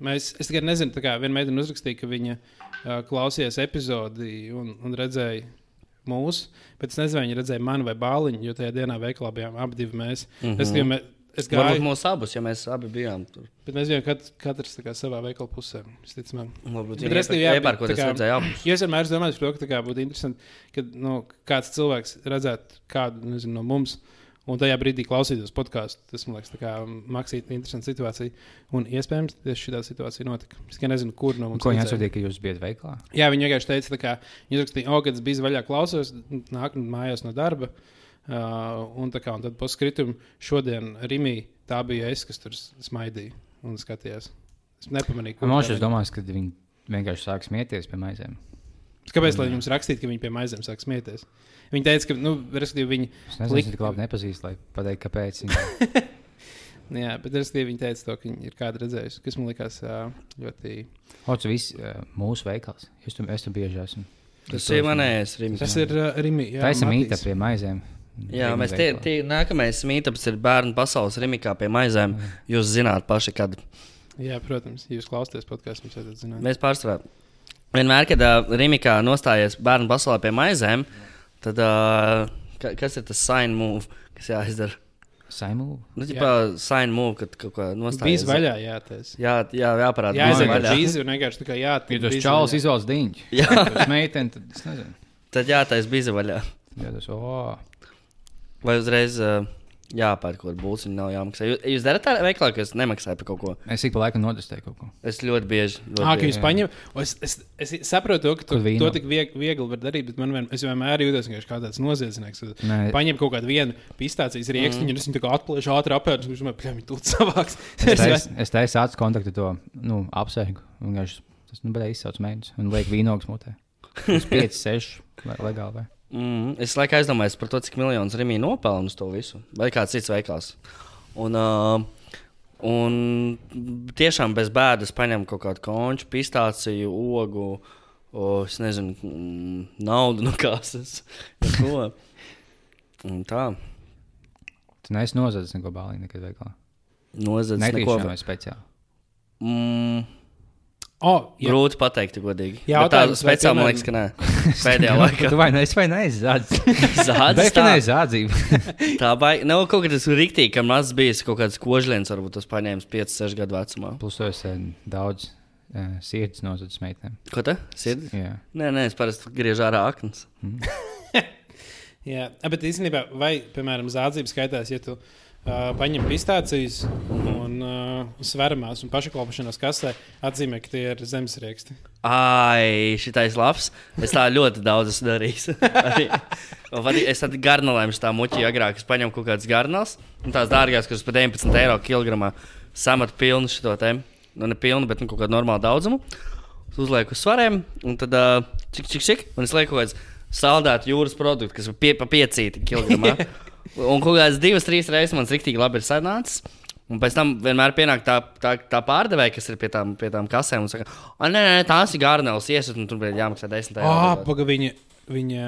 mēs, es tikai nezinu, kā viena meitene uzrakstīja, ka viņa uh, klausījās epizodi un, un redzēja mūsu, bet es nezinu, vai viņa redzēja mani vai bāliņu, jo tajā dienā veikalā bijām abi mēs. Mm -hmm. Es, tikai mē- es Mhm. Varbūt gāju, mūsu abus, ja mēs abi bijām tur. bet mēs bijām kat, katrs savā veikala pusē. Varbūt Bet viņi respektīvi, jā, iepērkot, bet tā es kā- redzēju abus. Jo es vienmēr esmu domājis par to, ka būtu interesanti, ka nu, kāds cilvēks redzētu kādu nezinu, no mums. Un tajā brīdī klausīties podkāstu. Tas man liekas, tā kā maksīt interesanta situācija. Un iespējams, tieši šī situācija notika. Es tikai nezinu, kur no mums. Ko viņi atsūtīja, ka jūs bijat veiklā? Jā, viņi vienkārši teica, kā viņi rakstīja, o, kad es biju vaļā klausos, nāk mājās no darba. Uh, un, tā kā, un tad paskritum šodien Rimī, tā bija es, kas tur smaidīja un skatījās. Es nepamanīju, kur Man tā liekas, bija. domās, ka viņi vienkārši sāk smieties pie maizēm. Kāpēc lai jums rakstītu, ka viņi pie maizēm sāk smieties? Viņi teica, ka, nu, respektīvi, viņi, Es nezinu, Lik- cik labi nepazīst, lai pateiktu, kāpēc. Viņi... jā, bet respektīvi, viņi teica to, ka viņi ir kādu redzējuši, kas man likās ļoti. Ots, viss uh, mūsu veikals. Es tur, es tur bieži esmu. Tas ir manējais rims. Tas ir uh, Rimi. Jā, Tā Matīs. mīta pie maizēm. Jā, Rīgas mēs tie, tie nākamais mītāps ir bērnu pasaules rimikā pie maizēm. Jūs zināt paši, kad Jā, protams, jūs klausāties podkāstu, jums vajadzētu zināt. mēs pārsvarā. Vienmēr, kad uh, rimikā nostājies bērnu pasaulē pie maizēm, tad uh, ka, kas ir tas sign move, kas jāizdara? Saimū. Nu, tipā sign move, kad kaut kā Bija nostājies. vaļā, jā, tas. Jā, jā, jāparāda. Jā, aiziet džīzi un vienkārši tā kā jā, Ja tas čalis izvēlas diņķi, Jā. tas meitene, tad es nezinu. Tad jātais bija vaļā. Jā, tas, o, Vai uzreiz uh, jāpērk kaut kāda būciņa, nav jāmaksā. Jūs, jūs darat tā veiklā, ka es nemaksāju par kaut ko. es ik pa laikam notestēju kaut ko. Es ļoti bieži. Ļoti Ah, ka bieži. jūs paņemat. Es, es, es saprotu, to, ka vīno? to tik viegli, viegli var darīt, bet man vien, es vienmēr jūtos kā tāds noziedznieks. Nē. Paņem kaut kādu vienu pistācijas rīkstu, mm. un es viņu atplēšu ātri apēdu, un viņš man pļāmi tūt savāks. Es taisu- Es taisu acu kontaktu to nu, apsēgu. un vienkārši Tas nu, bija izsaucis mēģinājums un liek vīnogas mutē. Uz 5, 6 vai legāli. Vai? Mm, es laikā aizdomājos par to, cik miljonus Rīgā nopelna uz to visu. Vai kāds cits veikals. Un, uh, un tiešām bez bēdas paņem kaut kādu konču, pistāciju, ogu, o, es nezinu, mm, naudu no kases. Ko. Un tā. Tu neesi nozadzis neko bāliņu nekad veikalā. Nozadzis neko. Speciāli. Mm, Oh, jā. Grūti pateikt, godīgi. Jā, Bet tā vai, speciāli man liekas, ka nē. Pēdējā laikā. Tu vai nu esi vai neesi zādzis? Zādzes tā. Definēji zādzību. Tā baigta. Nav kaut kas rīktīgi, kam mazs bijis kaut kāds kožliens, varbūt tas paņēmis 5, 6 gadu vecumā. Plus tu esi eh, daudz uh, sirds nozadzis meitenēm. Ko tā? Sirds? Jā. Nē, nē, es parasti griežu ārā aknas. Jā, bet īstenībā, vai, piemēram, zādzības skaitās, ja tu uh, paņem pistācijas un uh, sveramās un pašaklāpšanās kasē atzīmē, ka tie ir zemesrieksti. Ai, šitais labs. Es tā ļoti daudz esmu darījis. Es tādu garnelēm tā muļķi agrāk. Es paņemu kaut kādas garneles, un tās dārgās, kas par 19 eiro kilogramā samat pilnu šo te. Nu, ne pilnu, bet nu, kaut kādu normālu daudzumu. Uzlieku uz svariem, un tad uh, čik, čik, čik. Un es lieku kaut kāds saldētu jūras produktu, kas ir pie, pa piecīti kilogramā. un kaut kādas divas, trīs reizes man riktīgi labi ir sanācis. Un pēc tam vienmēr pienāk tā, tā, tā pārdevēja, kas ir pie tām, pie tām kasēm. Un saka, ah, nē, nē, tās ir garneles, iesat, un tur bija jāmaksā 10 eiro. Ah, paga viņa. Viņa,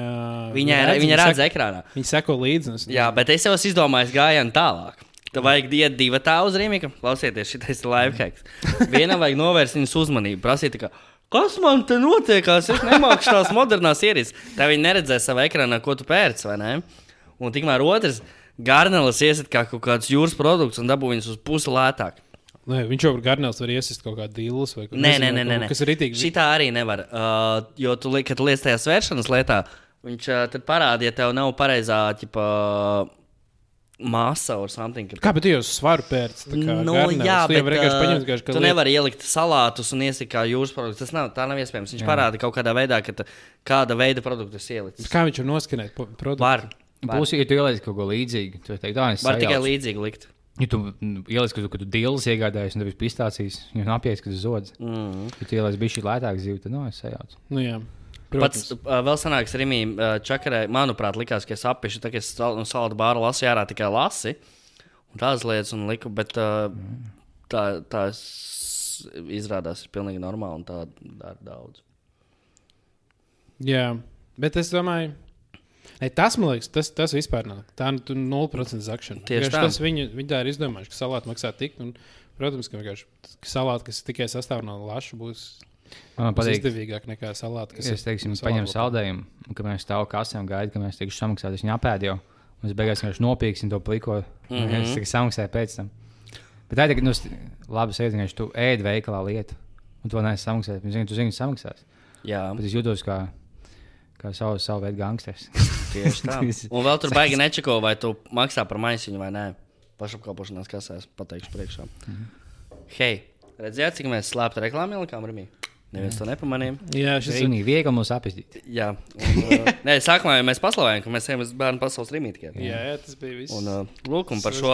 Viņa, viņa redz ekrānā. Viņa seko līdzi. Jā, bet es jau esmu izdomājis gājienu tālāk. Tev vajag iet divu tādu uz rīmīka. Klausieties, šis ir live hacks. Vienam vajag novērst viņas uzmanību. Prasīt, kā, kas man te notiekās? Es nemāku tās modernās ierīces. Tā viņi neredzēs savā ekrānā, ko tu pērci, vai ne? Un tikmēr otrs, garneles iesit kā kaut kāds jūras produkts un dabū viņus uz pusi lētāk. Nē, viņš jau ar garnēlu var iesist kaut kādu dīlu vai ko Nē, nē, nezinu, nē, nē, nē. Kas ir rītīgi? Šī tā arī nevar. Uh, jo tu, li- kad liec tajā svēršanas lietā, viņš uh, tad parāda, ja tev nav pareizā ķipa, masa vai something. Kā bet jau svaru pērci? Nu, jā, tu bet vienkārši uh, paņem vienkārši, ka tu liek- nevari ielikt salātus un iesīt kā jūras produktus. Tas nav, tā nav iespējams. Viņš jā. parāda kaut kādā veidā, ka kāda veida produktu tas ielicis. Kā viņš var noskanēt produktu? Var. Var. Plus, ja tu ieliec kaut ko līdzīgu, tu vari teikt, tā Var tikai ir. līdzīgi likt. Ja tu mm, ieliec, ka tu, ka tu dīles iegādājies ir pistācijas, jau apjēdz, ka tu zodz. Mm. Ja tu ieliec bišķi lētāk zīvi, tad, nu, es sajaucu. Nu, jā. Pats Protams. uh, vēl senāks Rimī uh, Čakarē, manuprāt, likās, ka es apiešu, tā kā es sal, no salāta bāra lasu ārā tikai lasi. Un tās lietas un liku, bet uh, tā, tā es- izrādās ir pilnīgi normāli un tā dara daudz. Jā, bet es domāju, ne, tas man liekas, tas, tas vispār nav. Tā nu, tu 0% zakšana. Tieši tā. Tas viņi, viņi tā ir izdomājuši, ka salāti maksā tik. Un, protams, ka ka salāti, kas tikai sastāv no laša, būs, Man patīk, izdevīgāk nekā salāti, Es teiksim, no paņem salātu saldējumu, un kad mēs stāvam kasē un gaidām, ka mēs tikšu samaksāti. Viņa apēd jau. Un es beigās vienkārši nopīksim to pliko. Mm. -hmm. Es tikai samaksāju pēc tam. Bet tā ir nu, labi sēdziņš, tu ēd veikalā lietu. Un to neesi samaksājis. Viņš zina, tu zini, samaksās. Jā, Bet es jūtos kā, kā savu, savu veidu gangsters. tieši tā. Un vēl tur baigi nečeko, vai tu maksā par maisiņu vai nē. Pašapkalpošanās kasēs pateikšu priekšā. Mm Mhm. -hmm. Hei, redzējāt, cik mēs slēptu reklāmu ielikām Rimī? Neviens to nepamanīja. Jā, šis ir. Viņa viegli mums apziņot. Jā, un, uh, nē, sākumā jau mēs paslavējām, ka mēs ejam uz bērnu pasaules rīmītiem. Jā, jā, tas bija viss. Un, uh, lūk, un par šo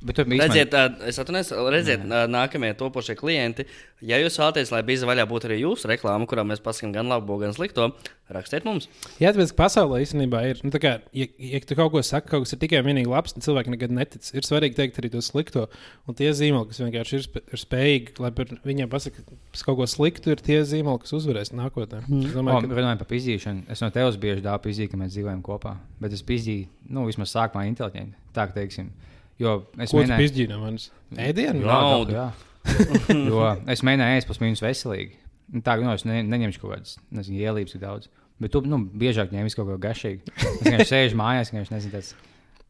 Bet tu redziet, uh, es atvainojos, redziet, uh, nākamie topošie klienti. Ja jūs vēlaties, lai bija vaļā būtu arī jūsu reklāma, kurā mēs pasakām gan labo, gan slikto, rakstiet mums. Jā, tāpēc pasaulē īstenībā ir. Nu, tā kā, ja, ja tu kaut ko saki, kaut kas ir tikai un vienīgi labs, tad cilvēki nekad netic. Ir svarīgi teikt arī to slikto. Un tie zīmoli, kas vienkārši ir, sp- ir spējīgi, lai par viņiem pasakā kaut ko sliktu, ir tie zīmoli, kas uzvarēs nākotnē. Mhm. Es domāju, ka runājot par pīzdīšanu, es no tevis bieži dāvu pīzdīt, ka mēs dzīvojam kopā. Bet es pīzdīju, nu, vismaz sākumā inteliģenti. Tā teiksim. Jo es mēģināju. no manis? Ēdienu? Jā. Naudu. Jo es mēģināju ēst plus mīnus veselīgi. Nu, Tā kā nu, es ne, neņemšu kaut kādas nezinu, ielības tik daudz. Bet tu nu, biežāk ņem visu kaut ko gašīgu. Es vienkārši sēžu mājās, vienkārši nezinu, tas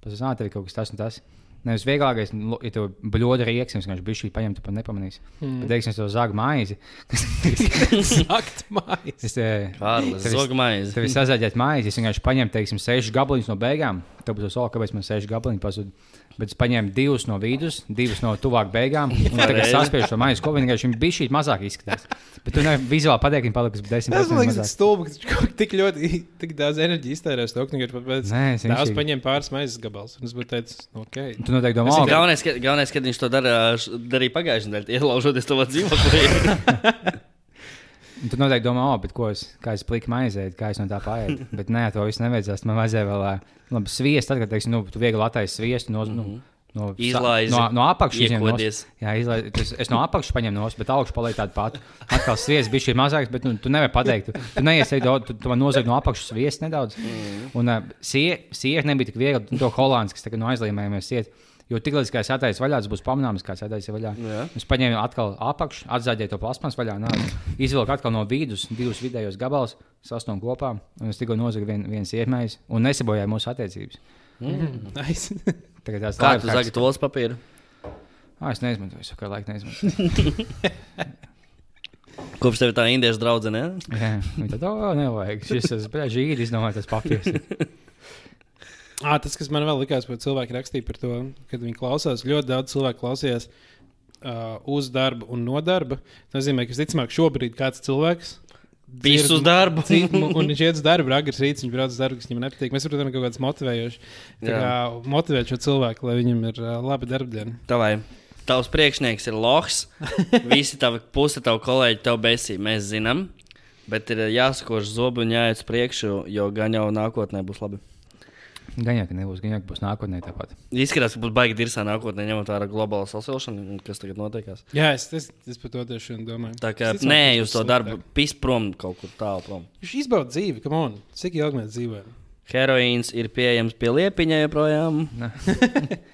pasakā, tev ir kaut kas tas un tas. Nevis vieglākais, nu, ja tev bļoda rīks, viņš bija šī paņemta, pat nepamanīsi. Mm. Bet, teiksim, to zāgu maizi. Sakt mājas. es, eh, Kārlis, tev ir-. Tev ir sazāģēta maize, es vienkārši paņēmu, teiksim, sešas gabaliņus no beigām. Tad būs soli, kāpēc man seši gabaliņi pazuda. Bet es paņēmu divus no vidus, divus no tuvāk beigām. Un tagad es saspiežu šo maizi, ko vienkārši viņa bija šī mazāk izskatās. Bet tu nevari vizuāli pateikt, ka viņa paliks desmit Tas liekas, stulbi, ka viņš tik ļoti, tik daudz enerģijas iztērēs. To pēc Nē, es tās paņēma pāris maizes gabals. Un es būtu teicis, ok. Tu noteikti domā, Tas ir ka galvenais, ka, viņš to darīja pagājušajā nedēļā, ielaužoties savā dzīvoklī. Tu noteikti domā, o, bet ko es, kā es pliki maizēju, kā es no tā pārēju. Bet nē, to viss nevajadzēs. Man vajadzēja vēl labi, sviestu, tad, kad, teiksim, nu, tu viegli attaisi sviestu, no, nu, No, sa- Izlaizi. no, no apakšas. Iekodies. Jā, izlaiž, es, es no apakšas paņēmu no bet augšā paliek tāda pati. Atkal sviests bija šī mazāks, bet nu, tu nevari pateikt. Tu, tu neiesi daudz, tu, tu man nozagi no apakšas sviestu nedaudz. Mm. Un uh, sieviete nebija tik viegli, un to holandas, kas tagad no aizlīmējamies iet. Jo tik līdz kā es attaisu vaļā, tas būs pamanāms, kā es attaisu vaļā. Jā. Es paņēmu atkal apakšu, atzāģēju to plasmas vaļā, izvilku atkal no vidus divus vidējos gabalus, sastāvu kopā, un es tikko nozagu vien, viens iemējs, un nesabojāju mūsu attiecības. Nice. Tagad tās Kā live tu zagi tos papīru? Ah, es neizmantoju, es kā laiku neizmantoju. Kopš tev tā indiešu draudzene, ne? Jā, un tad, oh, nevajag. Šis ir žīdi, izdomāja tas papīrs. À, tas, kas man vēl likās, ko cilvēki rakstīja par to, kad viņi klausās, ļoti daudz cilvēku klausījās uh, uz darba un no darba. Tas nozīmē, ka visticamāk šobrīd kāds cilvēks. Visu uz darbu. Un viņš iet uz darbu, agrs rīts, viņš brauc uz darbu, kas viņam nepatīk. Mēs varam kaut kādas motivējošas, tā kā motivēt šo cilvēku, lai viņam ir uh, labi darbdiena. Tavai. Tavs priekšnieks ir lohs. Visi tavi puse tavu kolēģi tev besī. Mēs zinām. Bet ir jāsakož zobu un jāiet uz priekšu, jo gan jau nākotnē būs labi. Gan jau, ka nebūs, gan jau, ka būs nākotnē tāpat. Izskatās, ka būs baigi dirzā nākotnē, ņemot vērā globālo sasilšanu, un kas tagad notiekās. Jā, es, es, es par to tieši domāju. Tā kā Visticamāk, nē, būs to darbu pis prom kaut kur tālu prom. Viņš izbauda dzīvi, kam on, cik ilgi mēs dzīvojam. Heroīns ir pieejams pie liepiņa joprojām.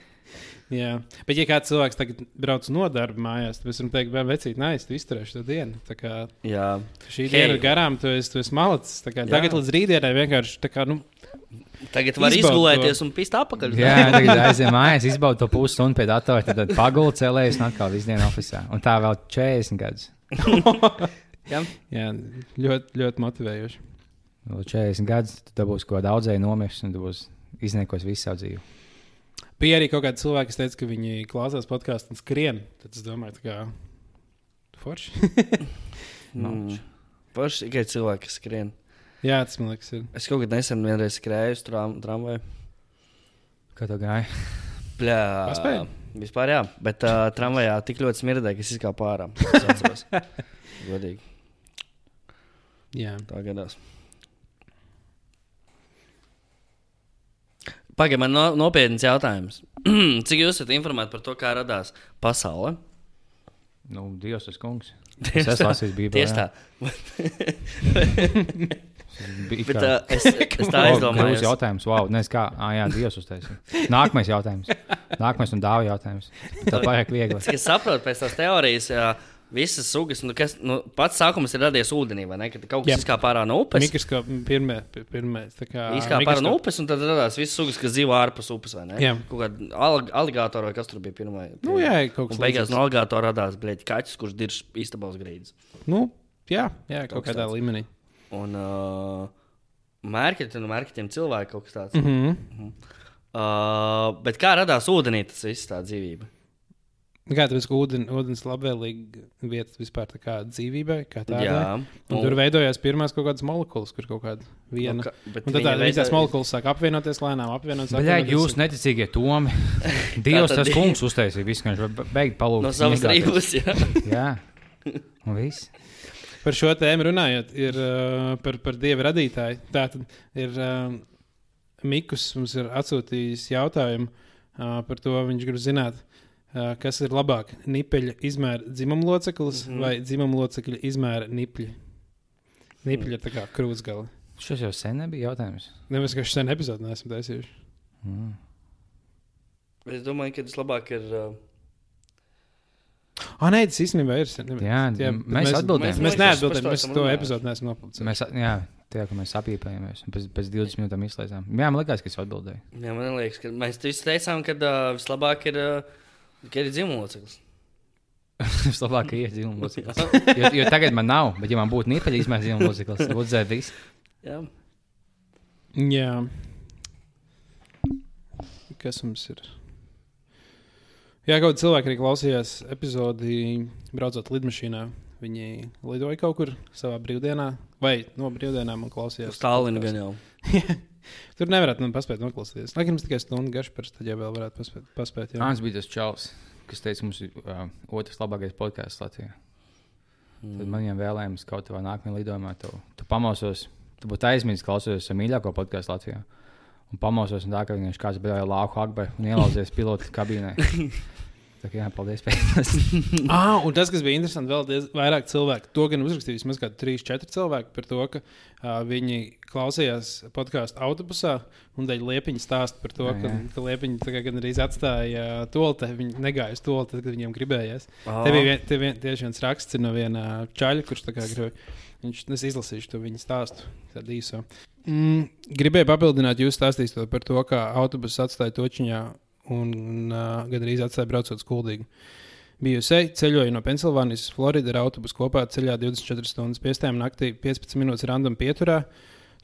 Jā, bet ja kāds cilvēks tagad brauc no darba mājās, tad es varu teikt, vai vecīt, nē, es tu izturēšu to dienu. Tā kā Jā, šī Hei. hey. diena ir garām, tu esi, tu esi malacis. Tā kā. Tagad līdz rītdienai vienkārši tā kā, nu, tagad var Izbaud izgulēties un pist apakaļ. Jā, tagad aizjām mājās, izbaudu to pusstundu pie datora, tad, tad pagulu celējas un atkal visu dienu oficiālā. Un tā vēl 40 gadus. Jā. jā, ļoti, ļoti motivējoši. Vēl 40 gadus, tad dabūs ko daudzēji nomirs un tu būsi izniekos visu savu dzīvi. Bija arī kaut kādi cilvēki, kas teica, ka viņi klausās podkāstu un skrien. Tad es domāju, tā kā forši. Mm. Paši tikai cilvēki, skrien. Jā, tas man liekas, ir. Es kaut kad nesen vienreiz skrēju uz tram, tramvaju. Kā tev gāja? Bļā, Paspēji? Vispār jā, bet uh, tramvajā tik ļoti smirdēja, ka es izkāpu ārā. Godīgi. Jā. Tā gadās. Pagaidiet, man no, nopietns jautājums. Cik jūs esat informēti par to, kā radās pasaule? Nu, Dievs, tas kungs. Es esmu lasījis Bībelē. Tieši tā. Bija Bet, kā- uh, es, es tā Grūts aizdomājos. jautājums, wow, nezinu, kā. Ah, jā, Dievs uztaisīja. Nākamais jautājums. Nākamais un dāvā jautājums. Tā pārāk viegli. Cik es saprotu pēc tās teorijas, jā, visas sugas, nu, kas nu, pats sākums ir radies ūdenī, vai ne? Kad kaut kas izkāpa ārā no upes. Mikroskopā pirmie, pirmie tā kā. Izkāpa ārā no upes, un tad radās visas sugas, kas dzīvo ārpus upes, vai ne? Jā. Kaut kāda al aligātora vai kas tur bija pirmā. Nu, jā, kaut kas Un beigās līdzīgs. no aligātora radās bleķa kaķis, kurš dirž istabas grīdas. Nu, jā, jā, kaut Kaut kādā tāds. līmenī. Un uh, mērķi, no mērķiem cilvēki kaut kas tāds. Mm Mm. -hmm. Uh, bet kā radās ūdenī tas viss tā dzīvība? Kā tāpēc, ka ūden, ūdens labvēlīga vieta vispār tā kā dzīvībai, kā tādai. Jā, Un tur veidojās pirmās kaut kādas molekulas, kur kaut kāda viena. Nu, ka- un tad tā, viņa tās molekulas sāk apvienoties lēnām, apvienoties. Apvienoties. jūs neticīgie Tomi, Dievs, tas kungs uztaisīja visu, ka viņš var beigt palūgt. no savas rīpas. Jā. Jā, un viss. Par šo tēmu runājot, ir uh, par, par dievu radītāju. Tā tad ir uh, Mikls mums ir atsūtījis jautājumu uh, par to. Viņš grib zināt, uh, kas ir labāk - nipeļa izmēra dzimumloceklis mm. -hmm. vai dzimumlocekļa izmēra nipļi. Nipļi ir tā kā krūtsgala. Šis jau sen nebija jautājums. Nevis, ka šis sen epizode neesam taisījuši. Mm. Es domāju, ka tas labāk ir. Uh, Ah, nē, tas īstenībā ir. Jā, bet mēs atbildējām. Mēs, Mēs- mēs mēs neatbildējām, mēs to epizodu neesam nopublicējuši. Mēs, jā, tie, ka mēs apīpējamies, un pēc, pēc 20 minūtēm izslēdzām. Jā, man liekas, ka es atbildēju. jā, man liekas, ka mēs visi teicām, ka uh, vislabāk ir, uh, ir dzimumloceklis. Es labāk iet dzīvumu loceklis. Jo, jo tagad man nav, bet ja man būtu nipaļi izmērs dzīvumu loceklis, tad būtu dzērt viss. Jā. Jā. Kas mums ir? Jā, kaut kādi cilvēki arī klausījās epizodi, braucot lidmašīnā. Viņi lidoja kaut kur savā brīvdienā, vai no brīvdienām un klausījās. Uz Stālinu gan jau. Tur nevarētu man paspēt noklausīties. Lai gan mums tikai stundu garš, tam jau vēl varētu paspēt. paspēt jā. Ants bija tas čels, kas teica, mums ir uh, otrs labākais podkāsts Latvijā. Mm. Tad man viņam vēlējums kaut kādā nākamajā lidojumā. Tu, tu pamosos, tu būtu aizmirsis klausīties savu mīļāko podkāstu Latvijā. Un pamosos un tā, ka viņš kāds bija lauka akbe un ielauzies pilotu kabīnē. Tā kā jā, paldies. Ah, un tas, kas bija interesanti, vēl diez, vairāk cilvēku, to gan uzrakstīja vismaz 3-4 cilvēki par to, ka uh, viņi klausījās podkāstu autobusā un dēļ liepiņa stāst par to, Jā, ka, jā. ka liepiņa tā kā gan arī atstāja uh, tolti. Viņi negāja uz tolti, tad, kad viņiem gribējās. Ā. Te bija vien, te vien, tieši viens raksts no viena čaļa, kurš tā kā grib. Viņš es izlasīšu to viņa stāstu, tādu īso. Mm, gribēju papildināt, jūs stāstījāt par to, kā autobuss atstāja točiņā un uh, gandrīz atstāja braucot skuldīgi. Biju seja, ceļoju no Pensilvānijas uz Floridu ar autobusu kopā ceļā 24 stundas piestājām naktī, 15 minūtes random pieturā.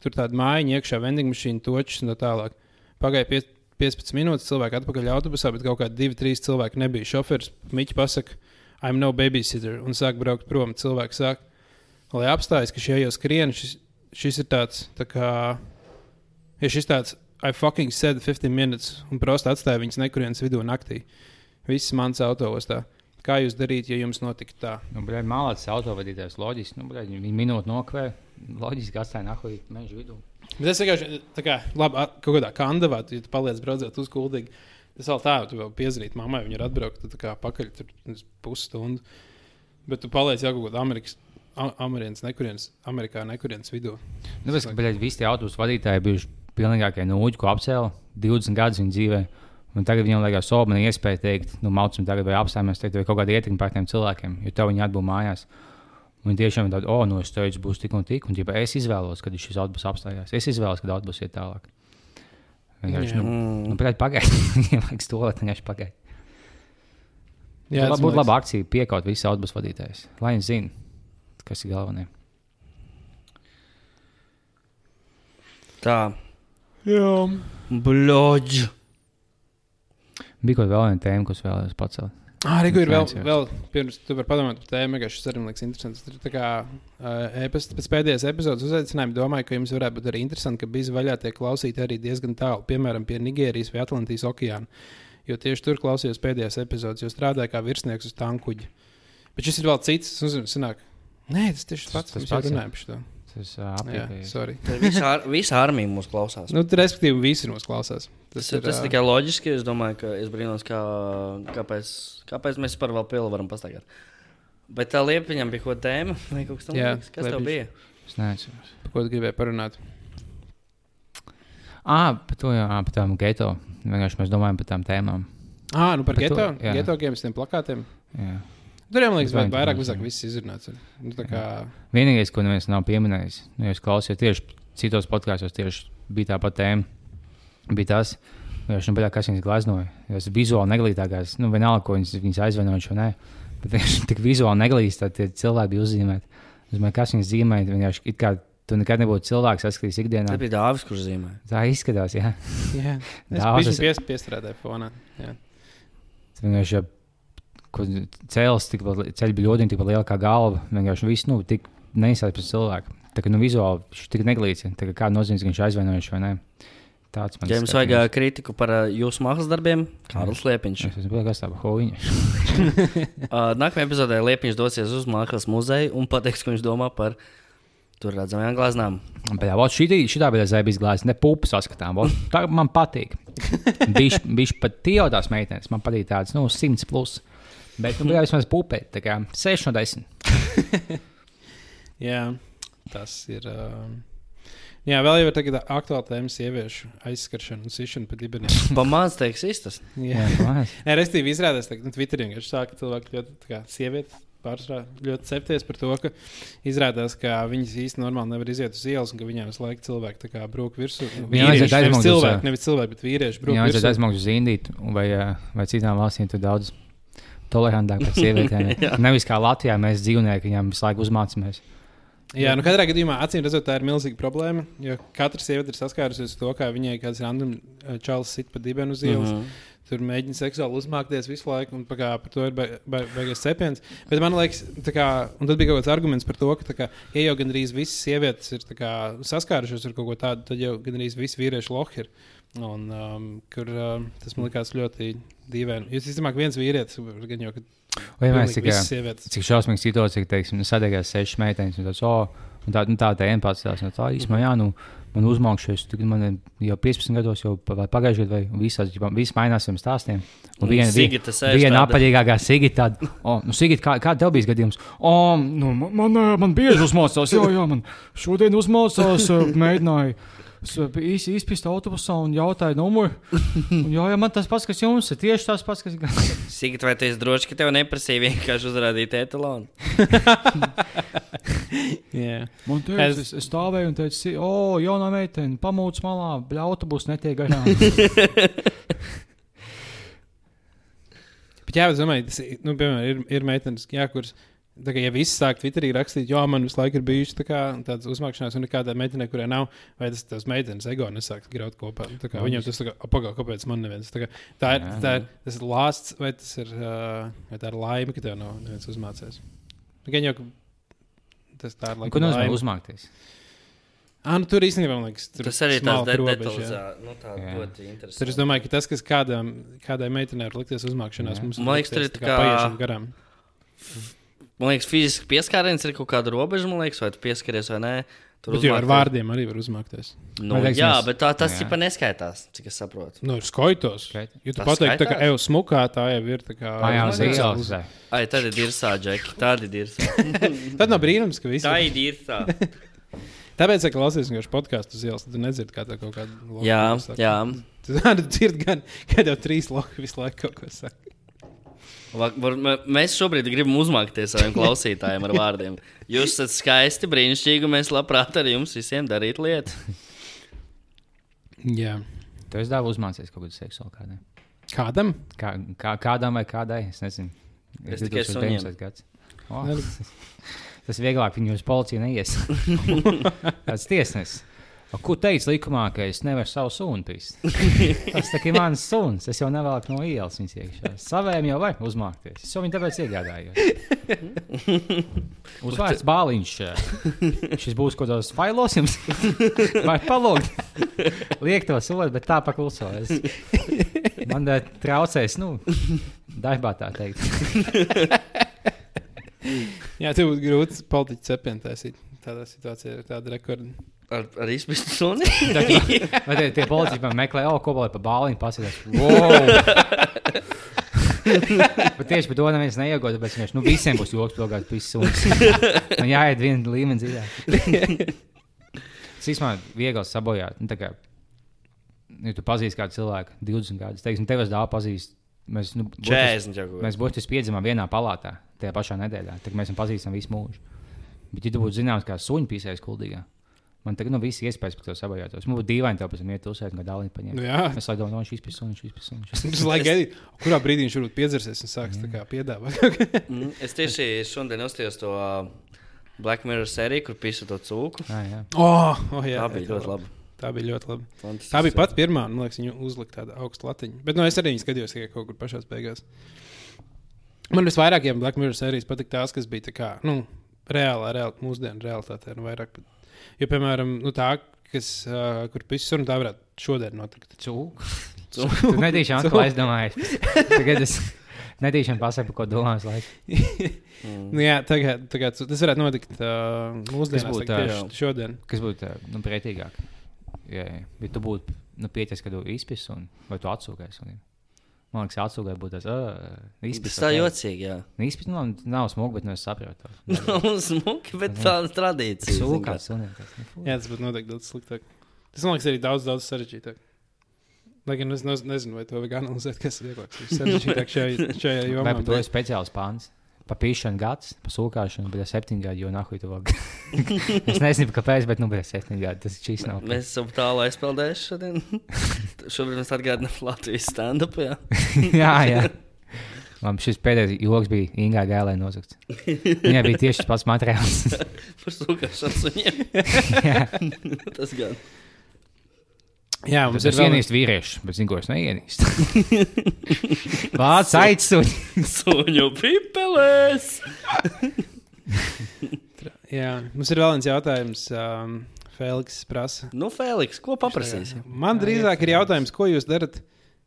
Tur tāda māja, iekšā vending mašīna, točs un tā tālāk. Pagāja pie, 15 minūtes, cilvēki atpakaļ autobusā, bet kaut kādi 2-3 cilvēki nebija. Šoferis Miķis pasakā, I'm no babysitter, un sāk braukt prom. Cilvēki sāk, lai apstājas, ka šie jau skrien, šis, šis ir tāds, tā kā, ja šis tāds, I fucking said 15 minutes, un prosti atstāja viņas nekurienes vidū naktī. Viss mans autoostā. Kā jūs darītu, ja jums notiktu tā? Nu, malāts autovadītājs loģiski. Nu, bļaļ, viņi minūti nokavēja. Loģiski atstāja nahuļu meža vidū. Bet es vienkārši tā kā, labi, at- kaut kādā kandavā, tu, ja tu paliec braucot uz kuldīgi. Tas vēl tā, tu vēl piezvanīt mammai, viņa ir atbraukta tā kā pakaļ pusstundu. Bet tu paliec jau kaut kādā Amerikas, A- Amerikas nekurienes, Amerikā nekurienes vidū. Nu, tas, ka bļaļ, visi tie autobusu vadītāji bijuši pilnīgākie nūģi, ko apcēla 20 gadus viņa dzīvē. Un tagad viņam liekas, ka man ir iespēja teikt, nu, mācām, tagad vai apstājamies, teikt, vai kaut kāda ietekme pār tiem cilvēkiem, jo tev viņi atbūvē mājās. Un tiešām ir tādi, oh, nu, es teicu, būs tik un tik, un ģipa, es izvēlos, kad šis autobus apstājās. Es izvēlos, kad autobus iet tālāk. Vienkārši, nu, Mm. nu pagaidi, pagaidi. Viņam vajag stūlēt, vienkārši pagaidi. Jā, būtu laba akcija, piekaut visu autobusu vadītājus. Lai viņi zinātu, kas ir galvenais. Tā, Jā. bloģi. Bija kaut kāda vēl viena tēma, ko es vēlējos pacelt. Ah, Arī ir vēl, vēl pirms tu vari padomāt par tēmu, ka šis arī liekas interesants. Tur tā kā uh, e-pasta pēc pēdējās epizodes uzaicinājuma domāju, ka jums varētu būt arī interesanti, ka bija vaļā tiek klausīti arī diezgan tālu, piemēram, pie Nigērijas vai Atlantijas okeāna. Jo tieši tur klausījos pēdējās epizodes, jo strādāju kā virsnieks uz tankuģi. Bet šis ir vēl cits, tas sanāk. Nē, tas tieši tas pats, Tas kas jau pats, jā. runāja par šo. Tas Jā, apgādājās. sorry. Visa, ar, visa armija mūs klausās. Nu, tur, respektīvi, visi mūs klausās. Tas, tas, tas ā, ir tikai loģiski. Es domāju, ka es brīnos, kā, kāpēc, kāpēc mēs par vēl pielu varam pastaigāt. Bet tā liepiņam bija kaut kāda tēma vai kaut kas Jā, tāds. Kas tev Liepiņš. bija? Es neatceros. Par ko tu gribēji parunāt? Ah, par to jau, par tām geto. Vienkārši mēs domājam par tām tēmām. Ah, nu par Par to, geto, jā. geto games, plakātiem. Jā. Tur jau man liekas, Vai vai, vairāk mazāk viss izrunāts. Nu, tā kā, Vienīgais, ko neviens nav pieminējis, nu, jūs klausījāties tieši citos podkāstos, tieši bija tā pati tēma. Bija tas, viņš nu, kas viņas glaznoja. Tas vizuāli neglītākais, nu, vienalga, ko viņas, viņas aizvainoja šo nē. Bet viņš tik vizuāli neglīts, tad tie cilvēki bija uzzīmēti. Es domāju, kas viņas zīmēja, vienkārši it kā tu nekad nebūtu cilvēks, saskatījis ikdienā. Tas bija Dāvis, kurš zīmēja. Tā izskatās, jā. jā, es Daudz biju es- pies, piestrādāju fonā. Jā. Tas vienkārši cēlis, tik ceļš bija ļoti, liela kā galva. Vienkārši viss, nu, tik neizsācis pēc cilvēka. Tā kā nu, vizuāli viņš tik neglīts, tā kā nozīme, ka viņš aizvainojuši vai nē. Tāds man Ja jums vajag ā, kritiku par ā, jūsu mākslas darbiem, Kārlis Liepiņš. Es esmu kas tāds -. Uh, nākamajā epizodē Liepiņš dosies uz mākslas muzeju un pateiks, ko viņš domā par tur redzamajām glāznām. Bet jā, šī šitā bija zēbīs glāze, ne pupu saskatām. Vot, tā man patīk. Viņš pat tie jau tās meitenes, man patīk tādas, nu, 100 plus. Bet, nu, bija vismaz pupē, tā kā 6 no 10. jā, tas ir. Uh, jā, vēl jau ir tagad aktuāla tēma sieviešu aizskaršana un sišana pa dibeniem. Pamācis teiks, tas. jā. Nē, restīvi izrādās, ka nu, Twitterī vienkārši sāka cilvēki ļoti, tā kā sievietes. Pārsvarā ļoti cepties par to, ka izrādās, ka viņas īstenībā normāli nevar iziet uz ielas un ka viņiem visu laiku cilvēki tā kā brūk virsū. Viņiem aizmaukt uz, cilvēki, nevis cilvēki, bet vīrieši brūk Jā, vajadzētu virsū. aizmaukt uz Indiju vai, ā, vai citām valstīm. Tur daudz tolerantāk par sievietēm. Nevis kā Latvijā mēs dzīvnieki viņām visu laiku uzmācāmies. Jā, nu katrā gadījumā acīm redzot, tā ir milzīga problēma. Jo katra sieviete ir saskārusies ar to, kā viņai kāds random eh, čalis sit pa dibenu uz ielas. Mm. -hmm. Tur mēģina seksuāli uzmākties visu laiku, un kā, par to ir be- be- beigas cepiens. Bet man liekas, tā kā, un tad bija kaut kāds arguments par to, ka, tā kā, ja jau gandrīz visas sievietes ir tā kā, saskārušās ar kaut ko tādu, tad jau gandrīz visi vīrieši lohi ir. Un, um, kur um, tas man likās ļoti dīvaini. Jūs ka viens vīrietis, gan jau, visas sievietes. cik šausmīga situācija, ka, teiksim, nu, sadegās sešas meitenes, un, tāds, oh, un tā, nu, tā tā viena pats tās, no tā īstenībā, jā, nu, man uzmākšies, tagad man jau 15 gados, jau pagājušajā gadā, vai visās, viss mainās ar stāstiem. Un Un viena, Sigita viena apaļīgākā Sigita, tāda, oh, nu, Sigita, kā, kā tev bija gadījums? O, nu, man, man, man bieži uzmācās, jā, jā, man šodien uzmācās, ā, īsi izpist autobusā un jautāju numuru. Un, jā, jā, man tas pats, kas jums ir tieši tas pats, kas. Sigita, vai tu esi drošs, ka tev neprasīja vienkārši uzrādīt etalonu? Jā. Man teica, Es- es, es stāvēju un teicu, si- o, jaunā meitene, pamūc malā, bļa, autobus netiek garām. Bet jā, es domāju, tas ir, nu, piemēram, ir, ir meitenes, jā, kuras. Tā kā ja viss sāk Twitterī rakstīt, jo man visu laiku ir bijušas tā kā, tādas uzmākšanās, un nekādā meitenē, kurai nav, vai tas tās meitenes ego nesāk graut kopā. Kā Viņam tas tā kā, pagaidi, kāpēc man neviens. Tā, kā, tā, ir, tā ir, tas ir lāsts, vai tas ir, vai tā ir laime, ka tev nav neviens uzmācējis. Gan jau, tas tā ir Ko laika nozīmē uzmākties? Ah, nu, tur īstenībā, man liekas, tur Tas arī smalka tāds detalizēts, nu tā ļoti Tur es interesanti. domāju, ka tas, kas kādam, kādai meitenei var likties uzmākšanās, Jā. mums Man liekas, tur ir tā kā- paiešam garām. Man liekas, fiziski pieskāriens ir kaut kāda robeža, man liekas, vai tu pieskaries vai nē. Tur jau ar vārdiem arī var uzmākties. Nu, teiksim, jā, es- bet tā, tas tipa neskaitās, cik es saprotu. Nu, ir skaitos. Skaita. Ja tu pateiksi, skaitās? eju smukā, tā jau ir tā kā. Jā, uz ielas. Ai, tad ir dirsā, Džeki, tādi dirsā. Tad nav brīnums, ka visi. Tā ir dirsā. Tāpēc, ka klausies vienkārši podkāstu uz ielas, tad tu nedzirdi, kā tā kaut kāda. loka Jā, jā. Tu arī dzirdi, gan, kad jau trīs loki visu laiku kaut ko saka. Va- var- mē- Mēs šobrīd gribam uzmākties saviem klausītājiem ar vārdiem. Jūs esat skaisti, brīnišķīgi, un mēs labprāt ar jums visiem darīt lietas. Jā. Tu esi dāvā uzmācies kaut kādu seksuālu kādai. Kādam? Kā, kā, kādam vai kādai? Es nezinu. Es tikai suņiem. 2019. gads. O, tas ir vieglāk, viņi uz policiju neies. Tas tiesnesis. Ko teica likumā, ka es nevaru savu sunu pist? Tas tā ir mans suns. Es jau nevelku no ielas viņas iekšā. Savējiem jau var uzmākties. Es jau viņu tāpēc iegādājos. Uzvārds bāliņš. Šis būs kaut kādos failos jums. Vai palūgt. Liek to soli, bet tā pakluso. Es... Man tā traucēs, nu, darbā tā teikt. Jā, tev būtu grūti politiķu cepienu taisīt. Tādā situācijā ir tāda rekorda. Ar, ar izpistu suni. Vai tie, tie politiķi man meklē, oh, ko lai pa bāliņu pasakās? Wow! Bet tieši par to neviens neiegūst. Tāpēc viņš nu, visiem būs joks, ka tas viss suns. Man jāiet viena līmeņa dziļāk. Tas īstenībā viegli sabojāt. Nu, kā, ja tu pazīsti kādu cilvēku, 20 gadus, teiksim, tev es dāvu pazīst. Mēs, nu, burtiski- 40 jau kaut Mēs būtiski piedzimām vienā palātā, tajā pašā nedēļā. Tad mēs viņu pazīstam visu mūžu. Bet, ja tu būtu zināms, kā suņu pīsēs kuldīgā, man tagad no visas iespējas par to sabojātos. Man būtu dīvaini tev pēc tam iet uzsvērt, kad dāvā Nu, paņemt. jā. Es lai domāju, no šīs suņu, šīs pēc suņu. Tas laikam gaidīt, kurā brīdī viņš varbūt piedzersies un sāks tā kā piedāvāt. Mm, Es tieši šodien uzstājos to uh, Black Mirror sēriju, kur pisu to cūku. Jā, jā. oh, oh, jā, Tā bija ļoti laba. Tā bija ļoti labi. Fantastiski. Tā bija pat pirmā, man liekas, viņa uzlika tādu augstu latiņu. Bet nu, es arī viņu skatījos tikai kaut kur pašā beigās. Man visvairāk, Black Mirror sērijas patika tās, kas bija tā kā, nu, reālā, reāla, mūsdienu realitātē. Nu, vairāk. Jo, piemēram, nu, tā, kas, uh, kur pisas un tā varētu šodien notikt. Cūku. Tu netīšām atkal aizdomājies. Tagad es netīšām pasaku, ko domāju. Laiku. Mm. Nu, jā, tagad, tagad tas varētu notikt uh, mūsdienās, būtu, tieši šodien. Kas būtu ā, nu, pretīgāk? Jā, jā. Bet tu būtu nu, pieķers, kad tu izpēsi vai tu atsūkēsi. Un, man liekas, atsūkēt būtu tas Tas izpētes. tā jocīgi, jā. Īstenībā nu, nav smuki, bet nu, es saprotu. Smuki, bet tāda tradīcija. Sūkā, tas, nu, fu. Jā, tas būtu noteikti daudz sliktāk. Tas man liekas arī daudz, daudz sarežģītāk. Lai gan es nez- nezinu, vai to vajag analizēt, kas ir vieglāk. Sarežģītāk šajā, šajā jomā. Vai par to ir bet- speciāls pāns? Pa pīšanu gads, pa sūkāšanu, bet septiņu gadu, jo nahuj tu vēl. es nezinu, kāpēc, bet nu, bet septiņu gadu tas šīs nav. Mēs esam tālu aizpeldējuši šodien. Šobrīd mēs atgādinām Latvijas stand-up. Jā. jā, jā. Man šis pēdējais joks bija Ingūna Gēlē nozagts. Viņai bija tieši tas pats materiāls. Par sūkāšanu suņiem. jā, Tas gan. Jā, mums tas ir vēl ienīst vīriešu, bet zinu, ko es neienīstu. Vārds aizsūti. Suņu pipelēs. Jā, mums ir vēl viens jautājums um, Feliks prasa. Nu, Feliks, ko paprasīsi? Man drīzāk ir jautājums, ko jūs darat,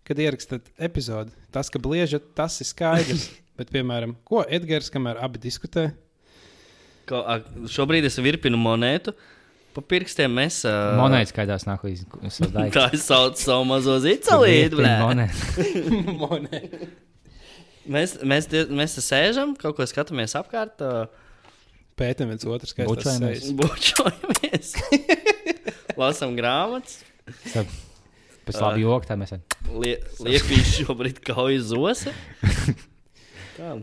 kad ierakstat epizodi. Tas, ka bliežat, tas ir skaidrs. Bet, piemēram, ko Edgars, kamēr abi diskutē, Ko, šobrīd es virpinu monētu. Pa pirkstiem mēs. Uh, Monētas skaidrs nāk līdz savai Tā es saucu savu mazo zicelīti. blē. monēta. Mēs, mēs, mēs te sēžam, kaut ko skatāmies apkārt, uh, Pētam viens otru Bučojamies. skaistu. bučojamies, lasām grāmatas. Pēc labi joki, tā mēs Lie, Liepīši šobrīd kauj zosi. Tā.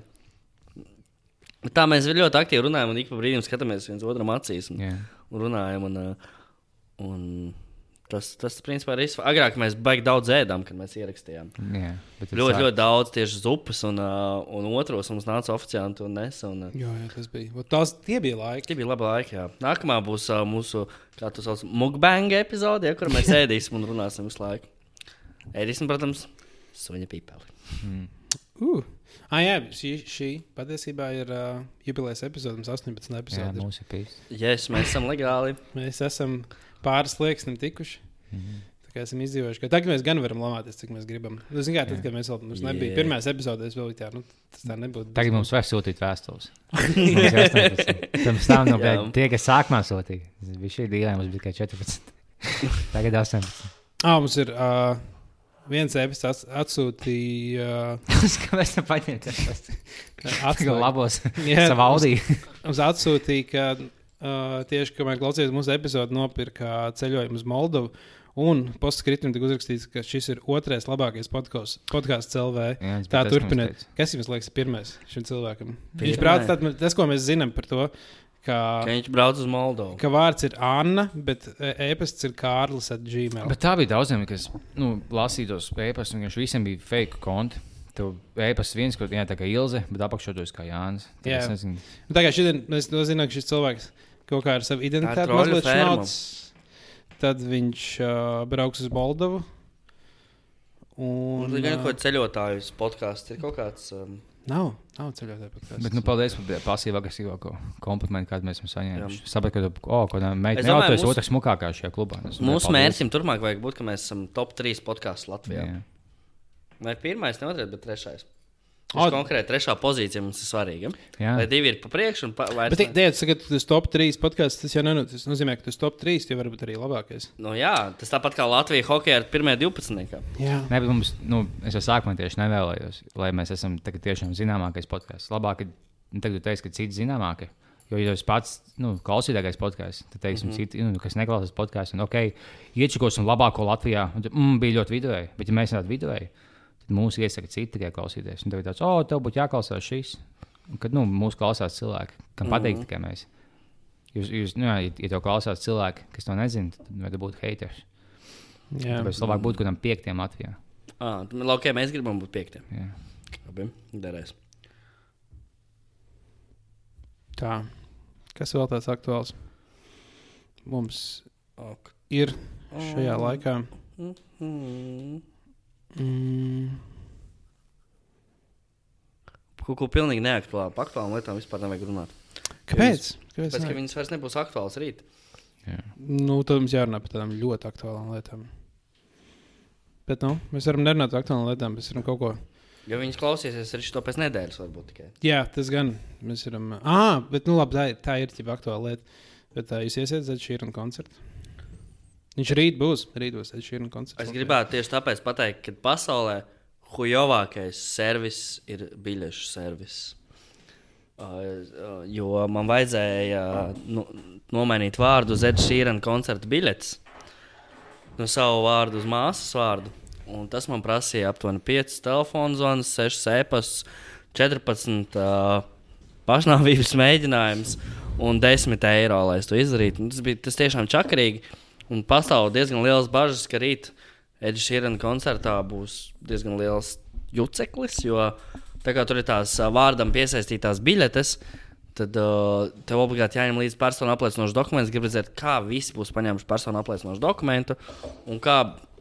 Tā mēs ļoti aktīvi runājam, un ik pa brīdim skatāmies viens otram acīs un, Jā. Un runājam. Un, uh, un tas, tas, principā, ir viss. Agrāk mēs baigi daudz ēdām, kad mēs ierakstījām. Jā, bet Ļoti, ļoti daudz tieši zupas, un, uh, un otros mums nāca oficiāli un nesa. Un, uh, Jā, jā, tas bija. Vot Tās tie bija laiki. Tie bija labi laiki. Jā. Nākamā būs uh, mūsu, kā tu sauc, mukbang epizode, ja, kur mēs ēdīsim un runāsim visu laiku. Ēdīsim, protams, suņa pīpeli. Uh. Ah, jā, šī, šī patiesībā ir uh, jubilejas epizode, mums 18. Jā, epizode. ir. mums ir pīs. Yes, mēs esam legāli. Mēs esam pāris slieksnim tikuši. Tā kā esam izdzīvojuši. ka Tagad mēs gan varam lamāties, cik mēs gribam. Nu, zin, kā, tad, kad mēs vēl mums nebija Jā. pirmās epizodēs, vēl tā, nu, tas tā nebūtu. Tagad mums vajag sūtīt vēstules. Mums ir 18. Pirms tam no Jā. tie, kas sākumā sūtīja. Bija šī diena, mums bija tikai 14. Tagad 18. Ah, mums ir uh, viens episods atsūtīja. Tas, ka mēs nepaņēmām Uh, labos Jā, savā audī. Mums atsūtīja, ka uh, tieši kamēr klausījās mūsu epizodi, nopirka ceļojumu uz Moldovu. Un postkritumā tika uzrakstīts, ka šis ir otrais labākais podkāsts podkāsts LV. Jā, Tā turpiniet. Kas jums liekas, pirmais šim cilvēkam? Viņš Pirmais. brauc tātad, tas, ko mēs zinām par to, ka, Ka viņš brauc uz Moldovu. ka vārds ir Anna, bet e- e-pasts ir Kārlis at Gmail. Bet tā bija daudziem, kas nu, lasīja tos e-pastus, un viņš visiem bija fake konti. Tev e-pasts viens, ko jā, tā kā Ilze, bet apakšā tur kā Jānis. Tad Jā. es nezinu, Nu, Tā kā šodien mēs to zinām, ka šis cilvēks kaut kā ar savu identitāti mazliet šnauc. Tad viņš uh, brauks uz Moldovu. Un, Un gan ā, ko ceļotājus podkāsts ir kaut kāds. Um, Nav, nav ceļotāju podkāsts. Bet, nu, paldies par pasīvu agresīvāko komplimentu, kādu mēs esam saņēmuši. Jā. Sapratu, ka tu, oh, kādā Es meitene, jau tu esi otrs smukākais šajā klubā. Es domāju, mūsu mērķim turpmāk vajag būt, ka mēs esam top 3 podkāsts Latvijā. Jā. Vai pirmais, ne otrais, bet trešais. O- Tas konkrēti trešā pozīcija mums ir svarīga. Jā. Vai divi ir pa priekšu un pa, vai Bet, teikt, ka tu esi top 3 podkāsts, tas jau neno- tas nozīmē, ka tu esi top 3, tie varbūt arī labākais. Nu, jā, tas tāpat kā Latvija hokeja ar pirmie 12. Jā, Nē, bet mums, nu, es jau sākumā tieši nevēlējos, lai mēs esam tagad tiešām zināmākais podkāsts. Labāk, ka nu, tagad tu teiksi, ka citi zināmākie. Jo, ja tas pats nu, klausītākais podkāsts, tad, teiksim, mm -hmm. citi, nu, kas neklausās podkāstu, un ok, iečakosim labāko Latvijā, un mm, bija ļoti viduvēji. Bet, ja mēs esam viduvēji, tad mūsu iesaka citi tikai klausīties. Un tev ir tāds, oh, tev būtu jāklausās šis. Un, kad nu, mūsu klausās cilvēki, kam patīk tikai mēs. Jūs, jūs, nu, jā, ja, ja tev klausās cilvēki, kas to nezina, tad vajag būt haters. jā. Tāpēc labāk būtu kādam piektiem Latvijā. Ah, tad, okay, mēs gribam būt piekti. Jā. Labi, derēs. tā. Kas vēl tāds aktuāls? Mums Ok. ir šajā laikā. Mm. Mm, Kaut ko pilnīgi neaktuālu. Par aktuālām lietām vispār nevajag runāt. kāpēc? Kāpēc? Pēc tam ne? viņas vairs nebūs aktuāls rīt. Nu, tad mums jārunā par tādām ļoti aktuālām lietām. Bet, nu, mēs varam nerunāt par aktuālām lietām, mēs varam kaut ko. Ja viņas klausīsies arī šo pēc nedēļas, varbūt tikai. Jā, tas gan. Mēs varam. Ah, bet, nu, labi, tā, ir- tā ir ķipa aktuāla lieta. Bet tā jūs iesiet uz šī runa koncertu. Viņš rīt būs. Rīt būs šī runa koncerts. Es gribētu tieši tāpēc pateikt, ka pasaulē hujovākais servis ir biļešu servis. Uh, uh, jo man vajadzēja uh, nu, nomainīt vārdu uz Edžera Šīrana koncerta biļetes. No savu vārdu uz māsas vārdu. Un tas man prasīja aptuveni 5 telefonu zvanus, 6 e-pastus, 14 uh, pašnāvības mēģinājumus un 10 eiro, lai es to izdarītu. Un Tas bija tas tiešām čakarīgi. Un pastāv diezgan liels bažas, ka rīt Edžers Šīrana koncertā būs diezgan liels juceklis, jo tur ir tās vārdam piesaistītās biļetes, tad uh, tev obligāti jāņem līdzi personu apliecinošs dokuments. Gribu redzēt, kā visi būs paņēmuši personu apliecinošu dokumentu un kā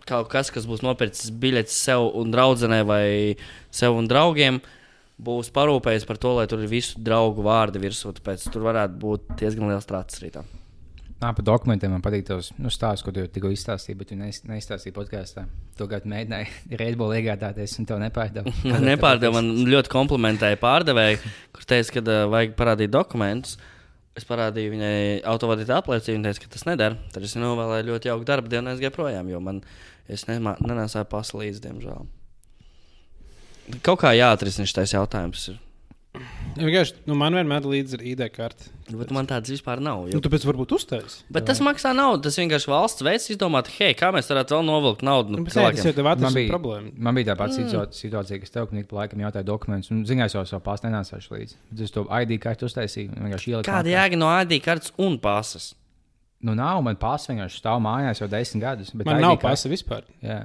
kaut kas, kas būs nopircis biļetes sev un draudzenei vai sev un draugiem. Būs parūpējis par to, lai tur ir visu draugu vārdi virsū. Tāpēc tur varētu būt diezgan liels trācis rītā. Nā, par dokumentiem man patīk tos nu, stāstus, ko tu tikko izstāstīji, bet tu neiz- neizstāstīji podkāstā. Tu gadu mēģināji Redbull iegādāties, un tev nepārdevu. Man nepārdeva, man ļoti komplimentēja pārdevēja, kur teica, ka uh, vajag parādīt dokumentus. Es parādīju viņai autovadītāju apliecību, viņa teica, ka tas nedara. Tad es novēlēju ļoti jauku darbu dienu, aizgāju projām, jo man nemā- nenesāju pasu līdzi, diemžēl. Kaut kā jāatrisina šis jautājums. ir. Ja vienkārši, nu, man vienmēr līdzi ir ID karte. Bet man tādas vispār nav. Nu, Jo... tāpēc varbūt uztaisīt. Bet tas maksā naudu. Tas vienkārši valsts veids izdomāt, hei, kā mēs varētu vēl novilkt naudu Nu, bet nē, tas jau tev Man atrisinās bija, problēmu. man bija tā pati mm. situācija, kas tev pa laikam jautāja dokumentus. un Ziniet, es jau savu pasu nenāsāšu līdzi. Tad Es to ID kartu uztaisīju. Kāda jēga no ID kartes un pasas? Nu, nav, man pasu vienkārši stāv mājās jau desmit gadus. bet Man ID nav pasa vispār. Jā.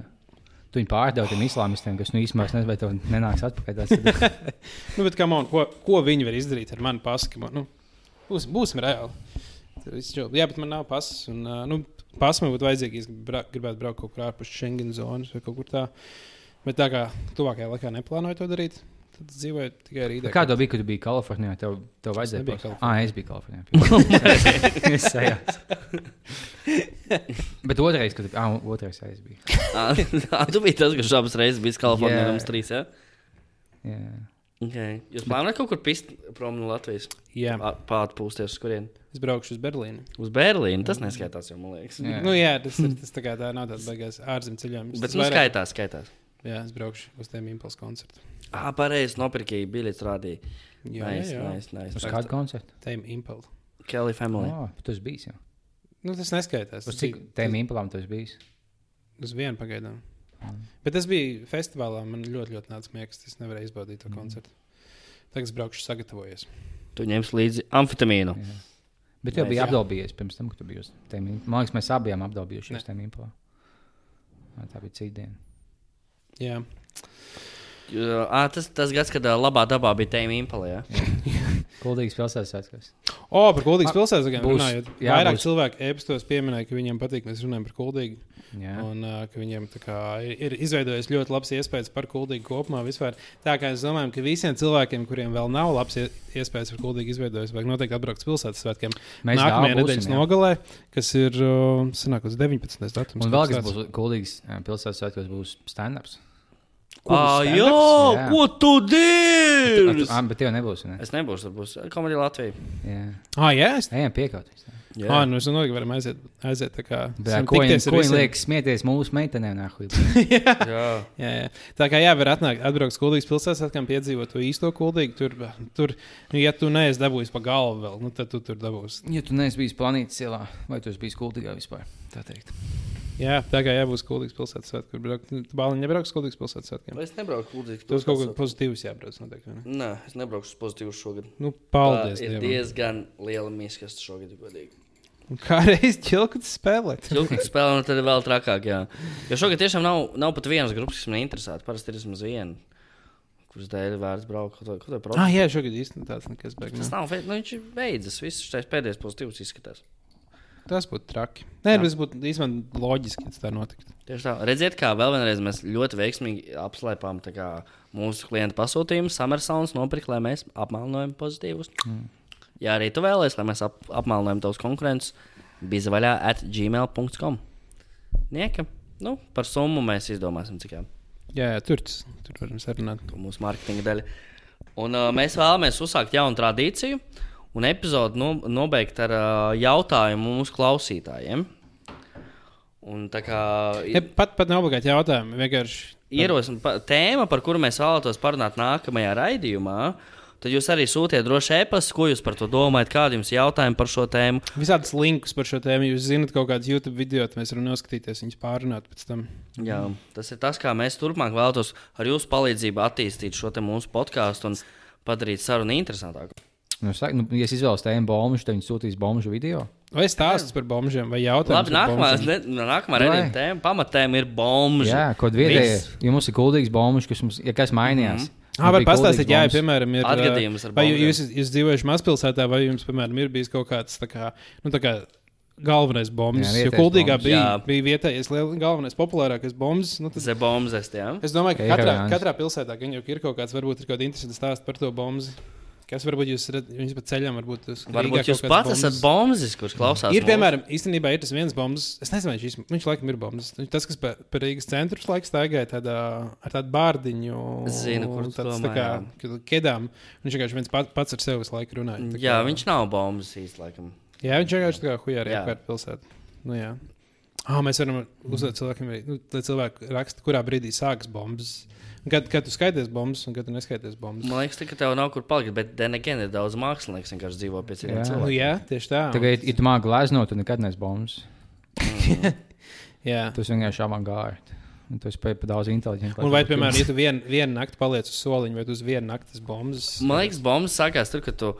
Tu viņu pārdevi tiem islāmistiem, kas nu īstenībā nezinu, vai tev nenāks atpakaļ. Nu, bet man, ko, ko viņi var izdarīt ar manu pasu? ka Man, nu, būs, būsim reāli. Jā, bet man nav pasas. Un, nu, Pasa man būtu vajadzīga, ja bra gribētu braukt kaut kur ārpus Schengen zonas vai kaut kur tā. Bet tā kā tuvākajā laikā neplānoju to darīt, tad dzīvoju tikai ar īdu. kā tev bija, kad biji Kalifornijā? Tev, tev vajadzēja pasu? Kalifornijā. Ah, es biju Kalifornijā. es sajās. Bet otrais, kad tu, ah, otrais es biju. Ah, tu biji tas, kurš abas reizes bija Kalifornijā, Jā. mums trīs. Ja? Jā. Okay. Jūs plānojat kaut kur pist prom no Latvijas? Jā, Pārpūsties uz kurien? es braukšu uz Berlīnu. Uz Berlīnu. Tas neskaitās, jau man liekas. Jā. Nu, jā, tas, ir, tas tā, kā tā nav tāds baigās ārzemju ceļojums. Bet Tas nu vairāk- skaitās, skaitās. Jā, es braukšu uz tiem impulsu koncertu. Ah, pareizi, nopirkīja biļetes rādīja. Jā, Nice, jā, jā. nice, nice. Uz kādu koncertu? Tiem impulsu. Kelly Family. Oh, tu esi bijis. Jā. Nu, tas neskaitās. Uz Tas cik bija- impulām tu esi bijis? Uz vienu pagaidām. Mm. Bet tas bija festivālā. Man ļoti, ļoti nāca miegs. Es nevarēju izbaudīt to Mm. koncertu. Tagad es braukšu sagatavojies. Tu ņemsi līdzi amfetamīnu. Jā. Bet tu jau Nice. biji Jā. apdalījies pirms tam, kad tu biji uz impulām. Man liekas, mēs abi bijām apdalījušies uz tiem impulām. Tā bija cita diena. Jā, Ah, tas, tas gads, kad ā, labā dabā bija tēma impala. Ja? Kuldīgs pilsētas svētkos. O, par Kuldīgas Ah, pilsētas būs- runājot. jā, Vairāk būs. cilvēku e-pastos pieminēja, ka viņiem patīk, mēs runājam par Kuldīgu. Jā. Un uh, ka viņiem tā kā, ir, ir izveidojis ļoti labs iespējas par Kuldīgu kopumā. Vispār. Tā kā es domāju, ka visiem cilvēkiem, kuriem vēl nav labs ie- iespējas par Kuldīgu izveidojis, vajag noteikti atbraukt uz pilsētas svētkiem. Mēs Nākamajā nedēļas jā. nogalē, kas ir uh, sanāk, uz 19. datums. Un vēl kas būs jā, pilsētas svētkos, būs stand-ups. Ah, jā, Jā. ko tu dari? Ah, bet tev nebūs. Ne? Es nebūšu, tad būs komēdija Latvija. Jā. Ah, jā, es Ejam piekaut. Jā, Ah, nu es domāju, ka varam aiziet, aiziet tā kā. Bet, ko viņi, liek smieties mūsu meitenēm? nahuj? jā. Jā, jā. Tā kā jā, var atnākt, atbraukt uz Kuldīgas pilsētas, atkal piedzīvot to īsto Kuldīgu. Tur, tur ja tu neesi dabūjis pa galvu vēl, nu, tad tu tur dabūsi. Ja tu neesi bijis planētas ielā, vai tu esi bijis kuldīgā vispār? Tā teikt. Jā, tā kā jābūt Kuldīgas pilsētas svētkiem, kur braukt. Tu bāliņi nebrauks uz Kuldīgas pilsētas svētkiem. Es nebraucu kuldīgi. Tur kaut kas pozitīvs jābrauc noteikti. ne? Nē, es nebraukšu uz pozitīvu šogad. Nu, paldies. Tā ir Dievam. diezgan liela miskasta šogad. godīgi. Kā reiz ķilku tu spēlē? Cilvēku spēlē, un tad ir vēl trakāk. Jā. Jo šogad tiešām nav, nav pat vienas grupas, kas man interesē. Parasti ir vismaz viena, kuras dēļ vērts braukt. Ko to Ah, problēmu? jā, šogad īstenībā tāds nekas beigas. Tas nav nu, viņš ir beidzis. Viss šis pēdējais pozitīvs izskatās. Tas būtu traki. Nē, tas būtu īstenībā loģiski, ja tā notiktu. Tieši tā. Redziet, kā vēl vienreiz mēs ļoti veiksmīgi apslēpām kā, mūsu klienta pasūtījumu. Summersons nopirkt, lai mēs apmelnojam pozitīvus. Mm. Ja arī tu vēlēsies, lai mēs ap, apmelnojam tavus konkurentus, bija vaļā at gmail.com. Nieka. Nu, par summu mēs izdomāsim, cik jā. Jā, jā tur, tur varam sarunāt. mūsu mārketinga daļa. Un, uh, mēs vēlamies uzsākt jaunu tradīciju un epizodi no, nobeigt ar uh, jautājumu mūsu klausītājiem. Un tā kā Ne, pat, pat nav obligāti jautājumi. Vienkārši ierosina pa- tēma, par kuru mēs vēlētos parunāt nākamajā raidījumā, tad jūs arī sūtiet droši e-pastu, ko jūs par to domājat, kādi jums ir jautājumi par šo tēmu. visādus linkus par šo tēmu. Jūs zinat, kaut kādas YouTube video, mēs varam noskatīties, viņas pārunāt pēc tam. Jā, tas ir tas, kā mēs turpmāk vēlētos ar jūsu palīdzību attīstīt šo mūsu podkāstu un padarīt sarunu interesantāku. Nu, saka, nu, ja es izvēlos tēmu bombu, tad viņi sūtīs bombu video. Vai stāsts par bombžiem vai jautājumus? Labi, par nākamā, ne, nākamā Vai? raidījuma tēma, pamatēma ir bomba. Jā, kaut vietējais. Ja mums ir kuldīgs bombs, kas, mums, ja kas mainījās. Ah, vai Mums bija pastāstīt, jā, ja, bombs. piemēram, ir. Atgadījums ar Vai bombiem. jūs, jūs dzīvojat mazpilsētā, vai jums, piemēram, ir bijis kaut kāds tā kā, nu, tā kā galvenais bombs? Jā, Jo Kuldīgā bombs. bija, Jā. bija vietējais, galvenais, populārākais bombs. Nu, tad, Zebombzes, jā. es domāju, ka katrā, katrā pilsētā gan jau ir kaut kāds, varbūt ir kaut kāda interesanta stāsta par to bombu. Kas varbūt jūs redzat, viņas pa ceļam, varbūt tas Varbūt jūs pats esat bombas, kurš klausās. Ir, mūsu. piemēram, īstenībā ir tas viens bombas. Es nezinu, vai viņš, viņš laikam ir bombas. Viņš tas, kas pa, pa Rīgas centru laikam staigāja tādā, ar tādu bārdiņu. Zinu, kur domā, tā kā kedām. Viņš vienkārši viens pats, pats ar sevi visu laiku runāja. Tā Jā, kā- viņš nav bombas īsti, laikam. Jā, viņš vienkārši tā kā hujā arī apkārt pilsētā. Nu, jā. Oh, mēs varam uzdot cilvēkiem, nu, lai cilvēki raksta, kurā brīdī sākas bombas. Kad, kad tu skaities bombas un kad tu neskaities bombas. Man liekas, ka tev nav kur palikt, bet Denegen ir daudz mākslinieku, kas vienkārši dzīvo pie citiem. Nu, cilvēkiem. jā, tieši tā. Tagad, ja tu māki gleznot, tad nekad nes bombas. Jā. Tas vienkārši avangārds. Un tu spēj pa daudz inteliģenti. Un vai, piemēram, ja tu vienu vien nakti paliec uz soliņa, vai tu uz vienu nakti tas bombas? Man liekas, bombas sākās tur, ka tu,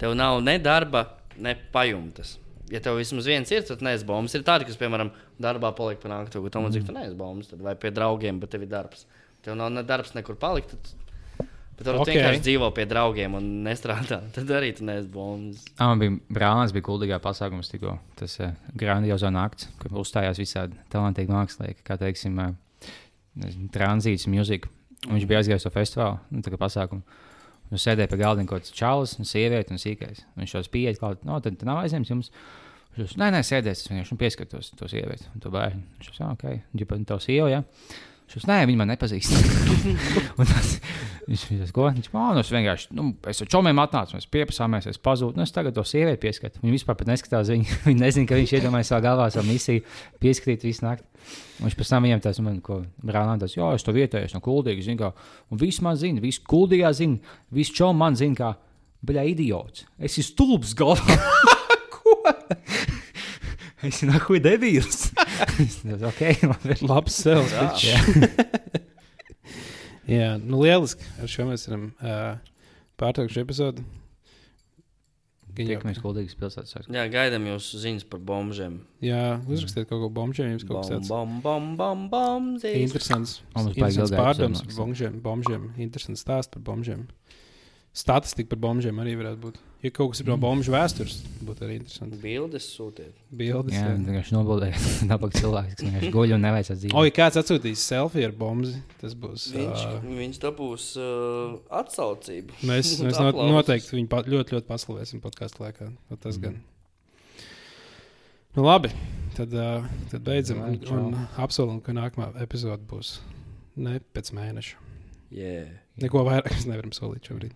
tev nav ne darba, ne pajumtes. Ja tev vismaz viens ir, tad neesi bombas. Ir tādi, kas, piemēram, darbā paliek pa nakti, un tam līdzīgi tu neesi bombas. Tad vai pie draugiem, bet tev ir darbs. Tev nav ne darbs nekur palikt. Tad... Bet Ok. okay. vienkārši dzīvo pie draugiem un nestrādā. Tad arī tu neesi bombas. Ah, man bija brālis, bija kuldīgā pasākums tikko. Tas uh, grandiozo nakts, kur uzstājās visādi talantīgi mākslinieki, kā teiksim, uh, tranzīts, mūzika. Un Viņš bija aizgājis uz to festivālu, nu, tā kā pasākumu. Un sēdēja pie galda kaut kāds čalis, un sieviete un sīkais. Un Viņš jau spīja kaut kā, no tad nav aizņemts jums. Viņš nē, nē, sēdēs, es vienkārši pieskatos to sievieti un to bērnu. Viņš jau, ok, ģipa, un tev sieva, jā. Viņš nē, viņi man nepazīst. tas, viņš viņš ko? Viņš man, nu, vienkārši, nu, es ar čomiem atnācu, mēs piepasāmies, es pazūdu, nu, es tagad to sievieti pieskatu. Viņa vispār pat neskatās viņu, viņa nezina, ka viņš iedomājas savā galvā savu misiju pieskatīt visu nakti. Viņš pēc tam viņam tas, man, ko brālēn tas, jā, es to vietēju, es no kuldīgas, zinu, kā, un viss man zina, viss kuldīgā zina, viss čom man zina, kā, baļā idiots. Es esmu stulbs galvā. ko? Es esmu nahuj debīls. Es teicu, ok, labi. Labs sēles. Jā. Jā. Nu lieliski. Ar šo mēs varam uh, pārtraukt šo epizodu. Tiekamies kuldīgas pilsētas. Jā, gaidām jūsu ziņas par bombžiem. Jā, uzrakstiet kaut ko bombžiem, jums kaut kas tāds. Bom, bom, bom, bom, Interesants. Baigi Interesants ilgā pārdoms par bombžiem. bombžiem. Interesants stāsts par bombžiem. Statistika par bombžiem arī varētu būt. Ja kaut kas ir no bombžu vēstures, būtu arī interesanti. Bildes sūtiet. Bildes. Jā, Jā. vienkārši nobildēja. Nabaga cilvēks, kas vienkārši guļ un neveic dzīvi. O, ja kāds atsūtīs selfiju ar bombu, tas būs. Viņš, Uh, viņš dabūs uh, atsaucību. mēs mēs not, noteikti viņu pa, ļoti, ļoti paslavēsim podkāstu laikā. Tas Mhm. gan. Nu, labi, tad, uh, tad beidzam. Un, un apsolam, ka nākamā epizode būs ne pēc mēneša. Yeah. Neko vairāk mēs nevaram solīt šobrīd.